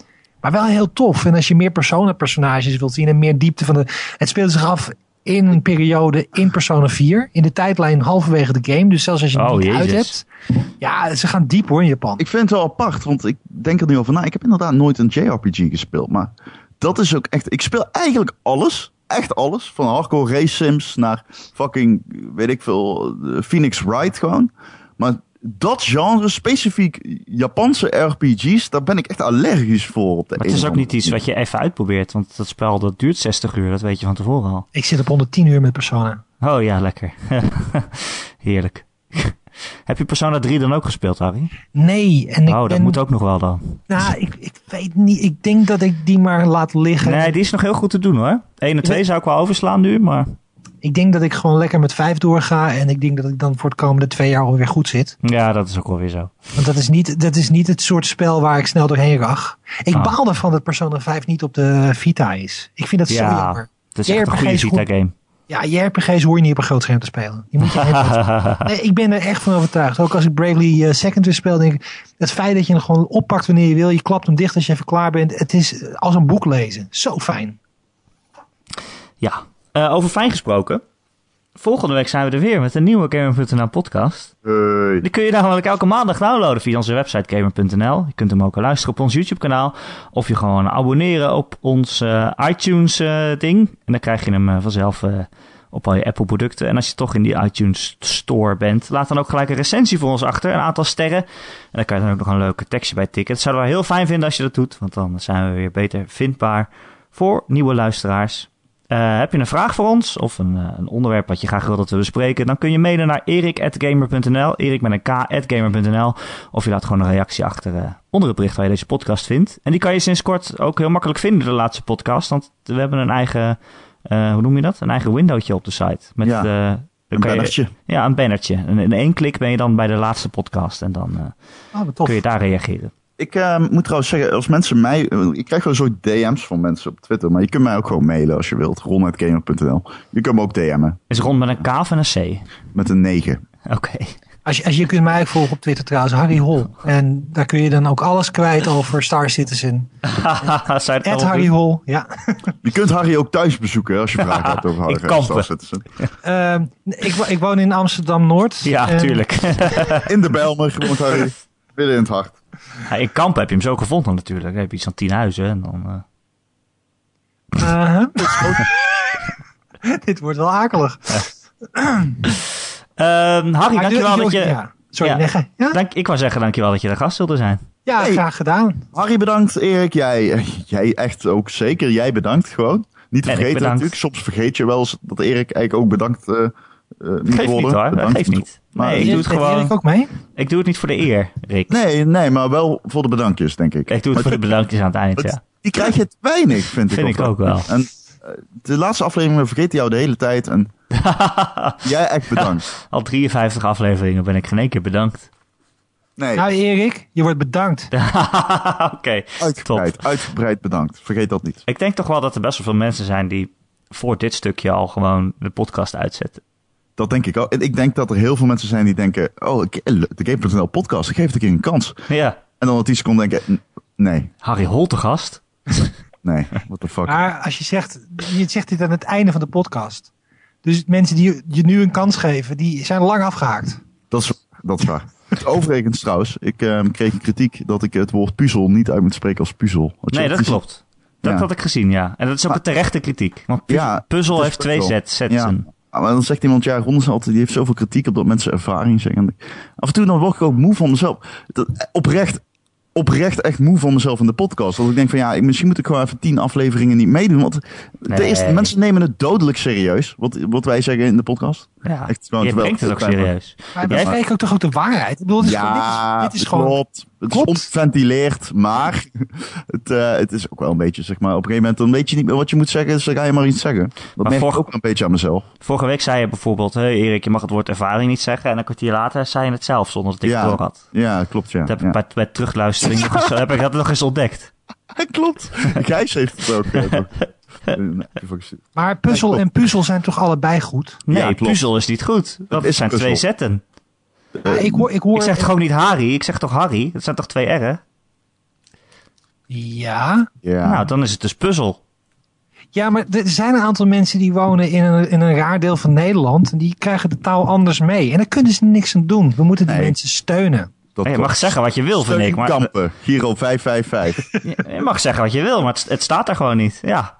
Maar wel heel tof. En als je meer Persona-personages wilt zien en meer diepte van de... Het speelt zich af in een periode in Persona 4. In de tijdlijn halverwege de game. Dus zelfs als je het Oh, niet uit hebt. Ja, ze gaan diep hoor in Japan. Ik vind het wel apart, want ik denk er nu over na. Ik heb inderdaad nooit een JRPG gespeeld. Maar dat is ook echt... Ik speel eigenlijk alles. Echt alles. Van hardcore race sims naar fucking, weet ik veel, Phoenix Wright gewoon. Maar dat genre, specifiek Japanse RPG's, daar ben ik echt allergisch voor. Op de Maar het is ook niet iets wat je even uitprobeert. Want dat spel dat duurt 60 uur. Dat weet je van tevoren al. Ik zit op 110 uur met Persona. Oh ja, lekker. Heerlijk. Heb je Persona 3 dan ook gespeeld, Harry? Nee, en ik Oh, dat ben moet ook nog wel dan. Nou, ik, ik weet niet. Ik denk dat ik die maar laat liggen. Nee, die is nog heel goed te doen hoor. 1 en 2 zou ik wel overslaan nu, maar Ik denk dat ik gewoon lekker met vijf doorga. En ik denk dat ik dan voor het komende twee jaar alweer goed zit. ja, dat is ook wel weer zo. Want dat is niet, dat is niet het soort spel waar ik snel doorheen rag. Ik Ah. baal ervan dat Persona 5 niet op de Vita is. Ik vind dat zo Ja, jammer. Het is echt een goede. Vita-game. Ja, JRPG's hoor je niet op een groot scherm te spelen. Je moet je nee, ik ben er echt van overtuigd. Ook als ik Bravely Second weer speel, denk ik... Het feit dat je hem gewoon oppakt wanneer je wil. Je klapt hem dicht als je even klaar bent. Het is als een boek lezen. Zo fijn. Ja, Eh, over fijn gesproken. Volgende week zijn we er weer met een nieuwe Gamer.nl podcast. Hey. Die kun je namelijk elke maandag downloaden via onze website gamer.nl. Je kunt hem ook luisteren op ons YouTube kanaal. Of je gewoon abonneren op ons eh, iTunes eh, ding. En dan krijg je hem eh, vanzelf op al je Apple producten. En als je toch in die iTunes store bent, laat dan ook gelijk een recensie voor ons achter. Een aantal sterren. En dan kan je dan ook nog een leuke tekstje bij tikken. Dat zouden we heel fijn vinden als je dat doet. Want dan zijn we weer beter vindbaar voor nieuwe luisteraars. Eh, heb je een vraag voor ons of een, eh, een onderwerp wat je graag wil dat we bespreken, dan kun je mailen naar erik.gamer.nl, erik met een k.gamer.nl, of je laat gewoon een reactie achter eh, onder het bericht waar je deze podcast vindt. En die kan je sinds kort ook heel makkelijk vinden, de laatste podcast, want we hebben een eigen, eh, hoe noem je dat? Een eigen windowtje op de site. Met, Ja, eh, Een je- bannertje. ja, een bannertje. En in één klik ben je dan bij de laatste podcast en dan eh, tof. kun je daar reageren. Ik eh, moet trouwens zeggen, als mensen mij... Ik krijg wel zo DM's van mensen op Twitter. Maar je kunt mij ook gewoon mailen als je wilt. ron.gamer.nl Je kunt me ook DM'en. Is rond met een K of en een C? Met een 9. Oké. Als je, als je kunt mij ook volgen op Twitter trouwens, Harry Hol. En daar kun je dan ook alles kwijt over Star Citizen. Het Harry? Hol, ja. Je kunt Harry ook thuis bezoeken als je vragen hebt over Harry Kampen. Star Citizen. Ehm, ik, ik woon in Amsterdam-Noord. Ja, En- tuurlijk. In de Bijlmer woont Harry. Midden in het hart. Ja, in Kampen heb je hem zo gevonden natuurlijk. Dan heb je iets van tien huizen en dan... eh, Aha. Dit wordt wel akelig. Ehm, Harry, Maar dankjewel dat je... Ja, sorry, Ja. Negge. Ja, Dank, ik wou zeggen dankjewel dat je de gast wilde zijn. ja Hey. graag gedaan. Harry bedankt, Erik. Jij, jij echt ook zeker. Jij bedankt gewoon. Niet te En ik vergeten natuurlijk. Soms vergeet je wel eens dat Erik eigenlijk ook bedankt eh eh, moet Geeft worden. niet hoor, Bedankt. geeft niet. Maar- Nee, ik doe het gewoon... Erik ook mee? Ik doe het niet voor de eer, Rick. Nee, nee, maar wel voor de bedankjes, denk ik. Ik doe het Maar voor de bedankjes aan het eind, het- ja. Die krijg je te weinig, vind ik. Vind ik ook wel. En eh, de laatste aflevering vergeet jou de hele tijd. En jij echt bedankt. Al 53 afleveringen ben ik geen één keer bedankt. Nee, Nou Erik, je wordt bedankt. Oké, uitgebreid, uitgebreid bedankt. Vergeet dat niet. Ik denk toch wel dat er best wel veel mensen zijn die voor dit stukje al gewoon de podcast uitzetten. Dat denk ik ook. En ik denk dat er heel veel mensen zijn die denken... Oh, ik- de Game.nl podcast, ik geef het een keer een kans. Ja, En dan op 10 seconden denken... Nee, Harry Holt te gast. nee, what the fuck. Maar als je zegt, je zegt dit aan het einde van de podcast. Dus mensen die je- nu een kans geven, die zijn lang afgehaakt. Dat is, dat is waar. Overigens trouwens, ik ehm, kreeg een kritiek dat ik het woord puzzel niet uit moet spreken als puzzel. Nee, dat klopt. Dat Ja. had ik gezien, ja. En dat is ook een terechte kritiek. Want pu- Ja, puzzel heeft twee puzzel. zet, zetsen. Ah, Maar dan zegt iemand, ja, Ron is altijd, die heeft zoveel kritiek op dat mensen ervaring zeggen. En Af en toe dan word ik ook moe van mezelf. Dat, oprecht, oprecht echt moe van mezelf in de podcast. Dat ik denk van ja, ik- misschien moet ik gewoon even tien afleveringen niet meedoen. Want Nee. de eerste, mensen nemen het dodelijk serieus. Wat, wat wij zeggen in de podcast. Ja, Echt gewoon je brengt het ook serieus. Maar Jij- ook toch ook de waarheid? Ik bedoel, dit is, gewoon- Ja, dit is, dit is gewoon... klopt. Het Klopt. is onventileerd, maar het, eh, het is ook wel een beetje, zeg maar, op een gegeven moment dan weet je niet meer wat je moet zeggen, dus dan ga je maar iets zeggen. Dat Maar merk ik ook een beetje aan mezelf. Vorige week zei je bijvoorbeeld, hey Erik, je mag het woord ervaring niet zeggen. En een kwartier later zei je het zelf, zonder dat ik Ja. het door had. Ja, klopt, ja. Dat heb ja. ik bij, bij terugluistering nog eens, heb ik dat nog eens ontdekt. klopt. Gijs heeft het ook. eh. Maar puzzel en puzzel zijn toch allebei goed? Nee, Ja, puzzel is niet goed. Dat is zijn puzzel. twee zetten. Ja, ik hoor... Ik, hoor Ik zeg toch ook niet Harry, ik zeg toch Harry? Dat zijn toch twee R'en? Ja, ja. Nou, dan is het dus puzzel. Ja, maar er zijn een aantal mensen die wonen in een, in een raar deel van Nederland. En die krijgen de taal anders mee. En daar kunnen ze niks aan doen. We moeten die Nee. mensen steunen. dat je mag zeggen wat je wil, vind ik. Maar, Kampen, Giro 555. je mag zeggen wat je wil, maar het, het staat er gewoon niet. Ja.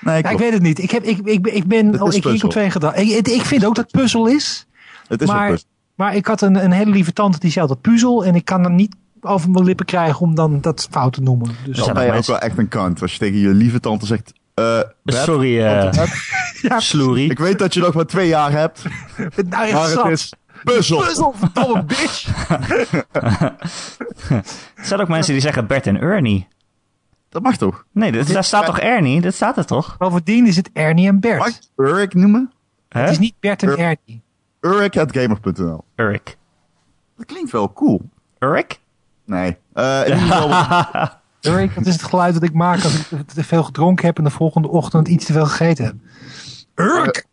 Nee, Ja, ik weet het niet. Ik, heb, ik, ik, ik ben... Oh, ik puzzel. op twee gedachten. Ik, ik vind ook dat puzzel is. Het is maar- ook best. Maar ik had een, een hele lieve tante die zei dat puzzel. En ik kan er niet over mijn lippen krijgen om dan dat fout te noemen. Dus Dan zijn ben je ook wel echt een kant. Als je tegen je lieve tante zegt... eh, Sorry, eh ja, Sloerie. ik weet dat je nog maar twee jaar hebt, nou echt maar het is puzzel. Puzzel, verdomme bitch. Er zijn ook mensen die zeggen Bert en Ernie. Dat mag toch? Nee, daar staat toch Ernie? Dat staat er toch? Bovendien is het Ernie en Bert. Mag ik noemen? Het is niet Bert en Er- Ernie. Urik.gamer.nl Urik. Dat klinkt wel cool. Urik? Nee. Eh, in ieder geval, Urk, dat is het geluid dat ik maak als ik te veel gedronken heb en de volgende ochtend iets te veel gegeten heb. Urk!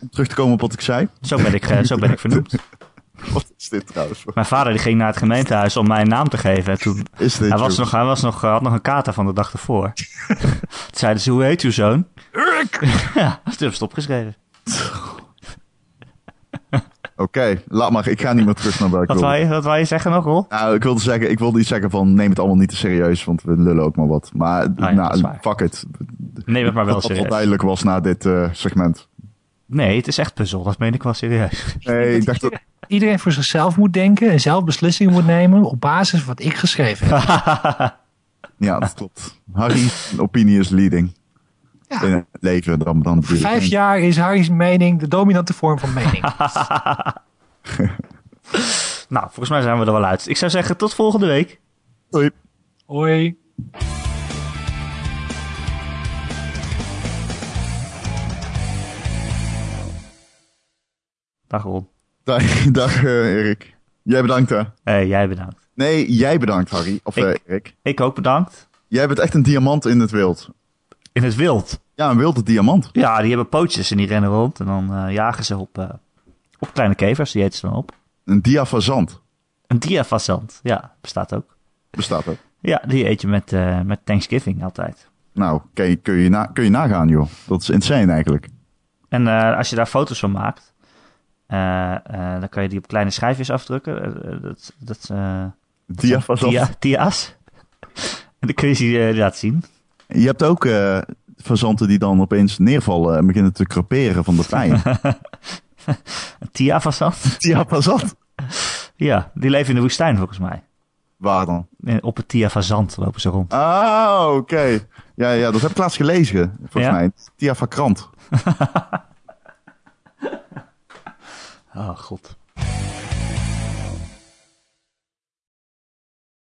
om terug te komen op wat ik zei. Zo ben ik, eh, zo ben ik vernoemd. Wat is dit trouwens? Mijn vader die ging naar het gemeentehuis om mij een naam te geven. En toen, Is dit hij was nog, hij was nog, eh, had nog een kater van de dag ervoor. toen zeiden ze, hoe heet uw zoon? Urk! Ja, toen heb ze het opgeschreven. Oké, laat maar. Ik ga niet meer terug naar ik Wat wou je, wat wou je zeggen nog, Rol? Nou, ik wilde zeggen, ik wilde iets zeggen van neem het allemaal niet te serieus, want we lullen ook maar wat. Maar Ah ja, dat nou, fuck it. Neem het maar wel Wat al serieus. duidelijk was na dit eh, segment. Nee, het is echt puzzel. Dat meen ik wel serieus. Nee, ik dacht dat... Iedereen voor zichzelf moet denken en zelf beslissingen moet nemen op basis van wat ik geschreven heb. Ja, dat klopt. Harry's opinie is leading. Ja. In het leven dan, vijf jaar is Harry's mening de dominante vorm van mening. nou, volgens mij zijn we er wel uit. Ik zou zeggen, tot volgende week. Doei. Hoi. Dag Ron. Dag, dag eh, Erik. Jij bedankt hè. Hey, jij bedankt. Nee, jij bedankt Harry. Of Ik. eh, Erik. Ik ook bedankt. Jij bent echt een diamant in het wild. In het wild. Ja, een wilde diamant. Ja, die hebben pootjes en die rennen rond. En dan eh, jagen ze op, eh, op kleine kevers. Die eten ze dan op. Een diafazant. Een diafazant. Ja, bestaat ook. Bestaat ook. Ja, die eet je met, eh, met Thanksgiving altijd. Nou, kun je, kun, je na, kun je nagaan joh. Dat is insane eigenlijk. En als je daar foto's van maakt, dan kan je die op kleine schijfjes afdrukken. Dat, dat, Diafazant. dia, dia's. en dan kun je ze laten zien. Je hebt ook eh fazanten die dan opeens neervallen en beginnen te creperen van de pijn. Tiafazant. Diafazant? Ja, die leven in de woestijn volgens mij. Waar dan? Op het tiafazant lopen ze rond. Ah, oké. Ja, ja, dat heb ik laatst gelezen, volgens Ja? mij. Tiafakrant. Oh god.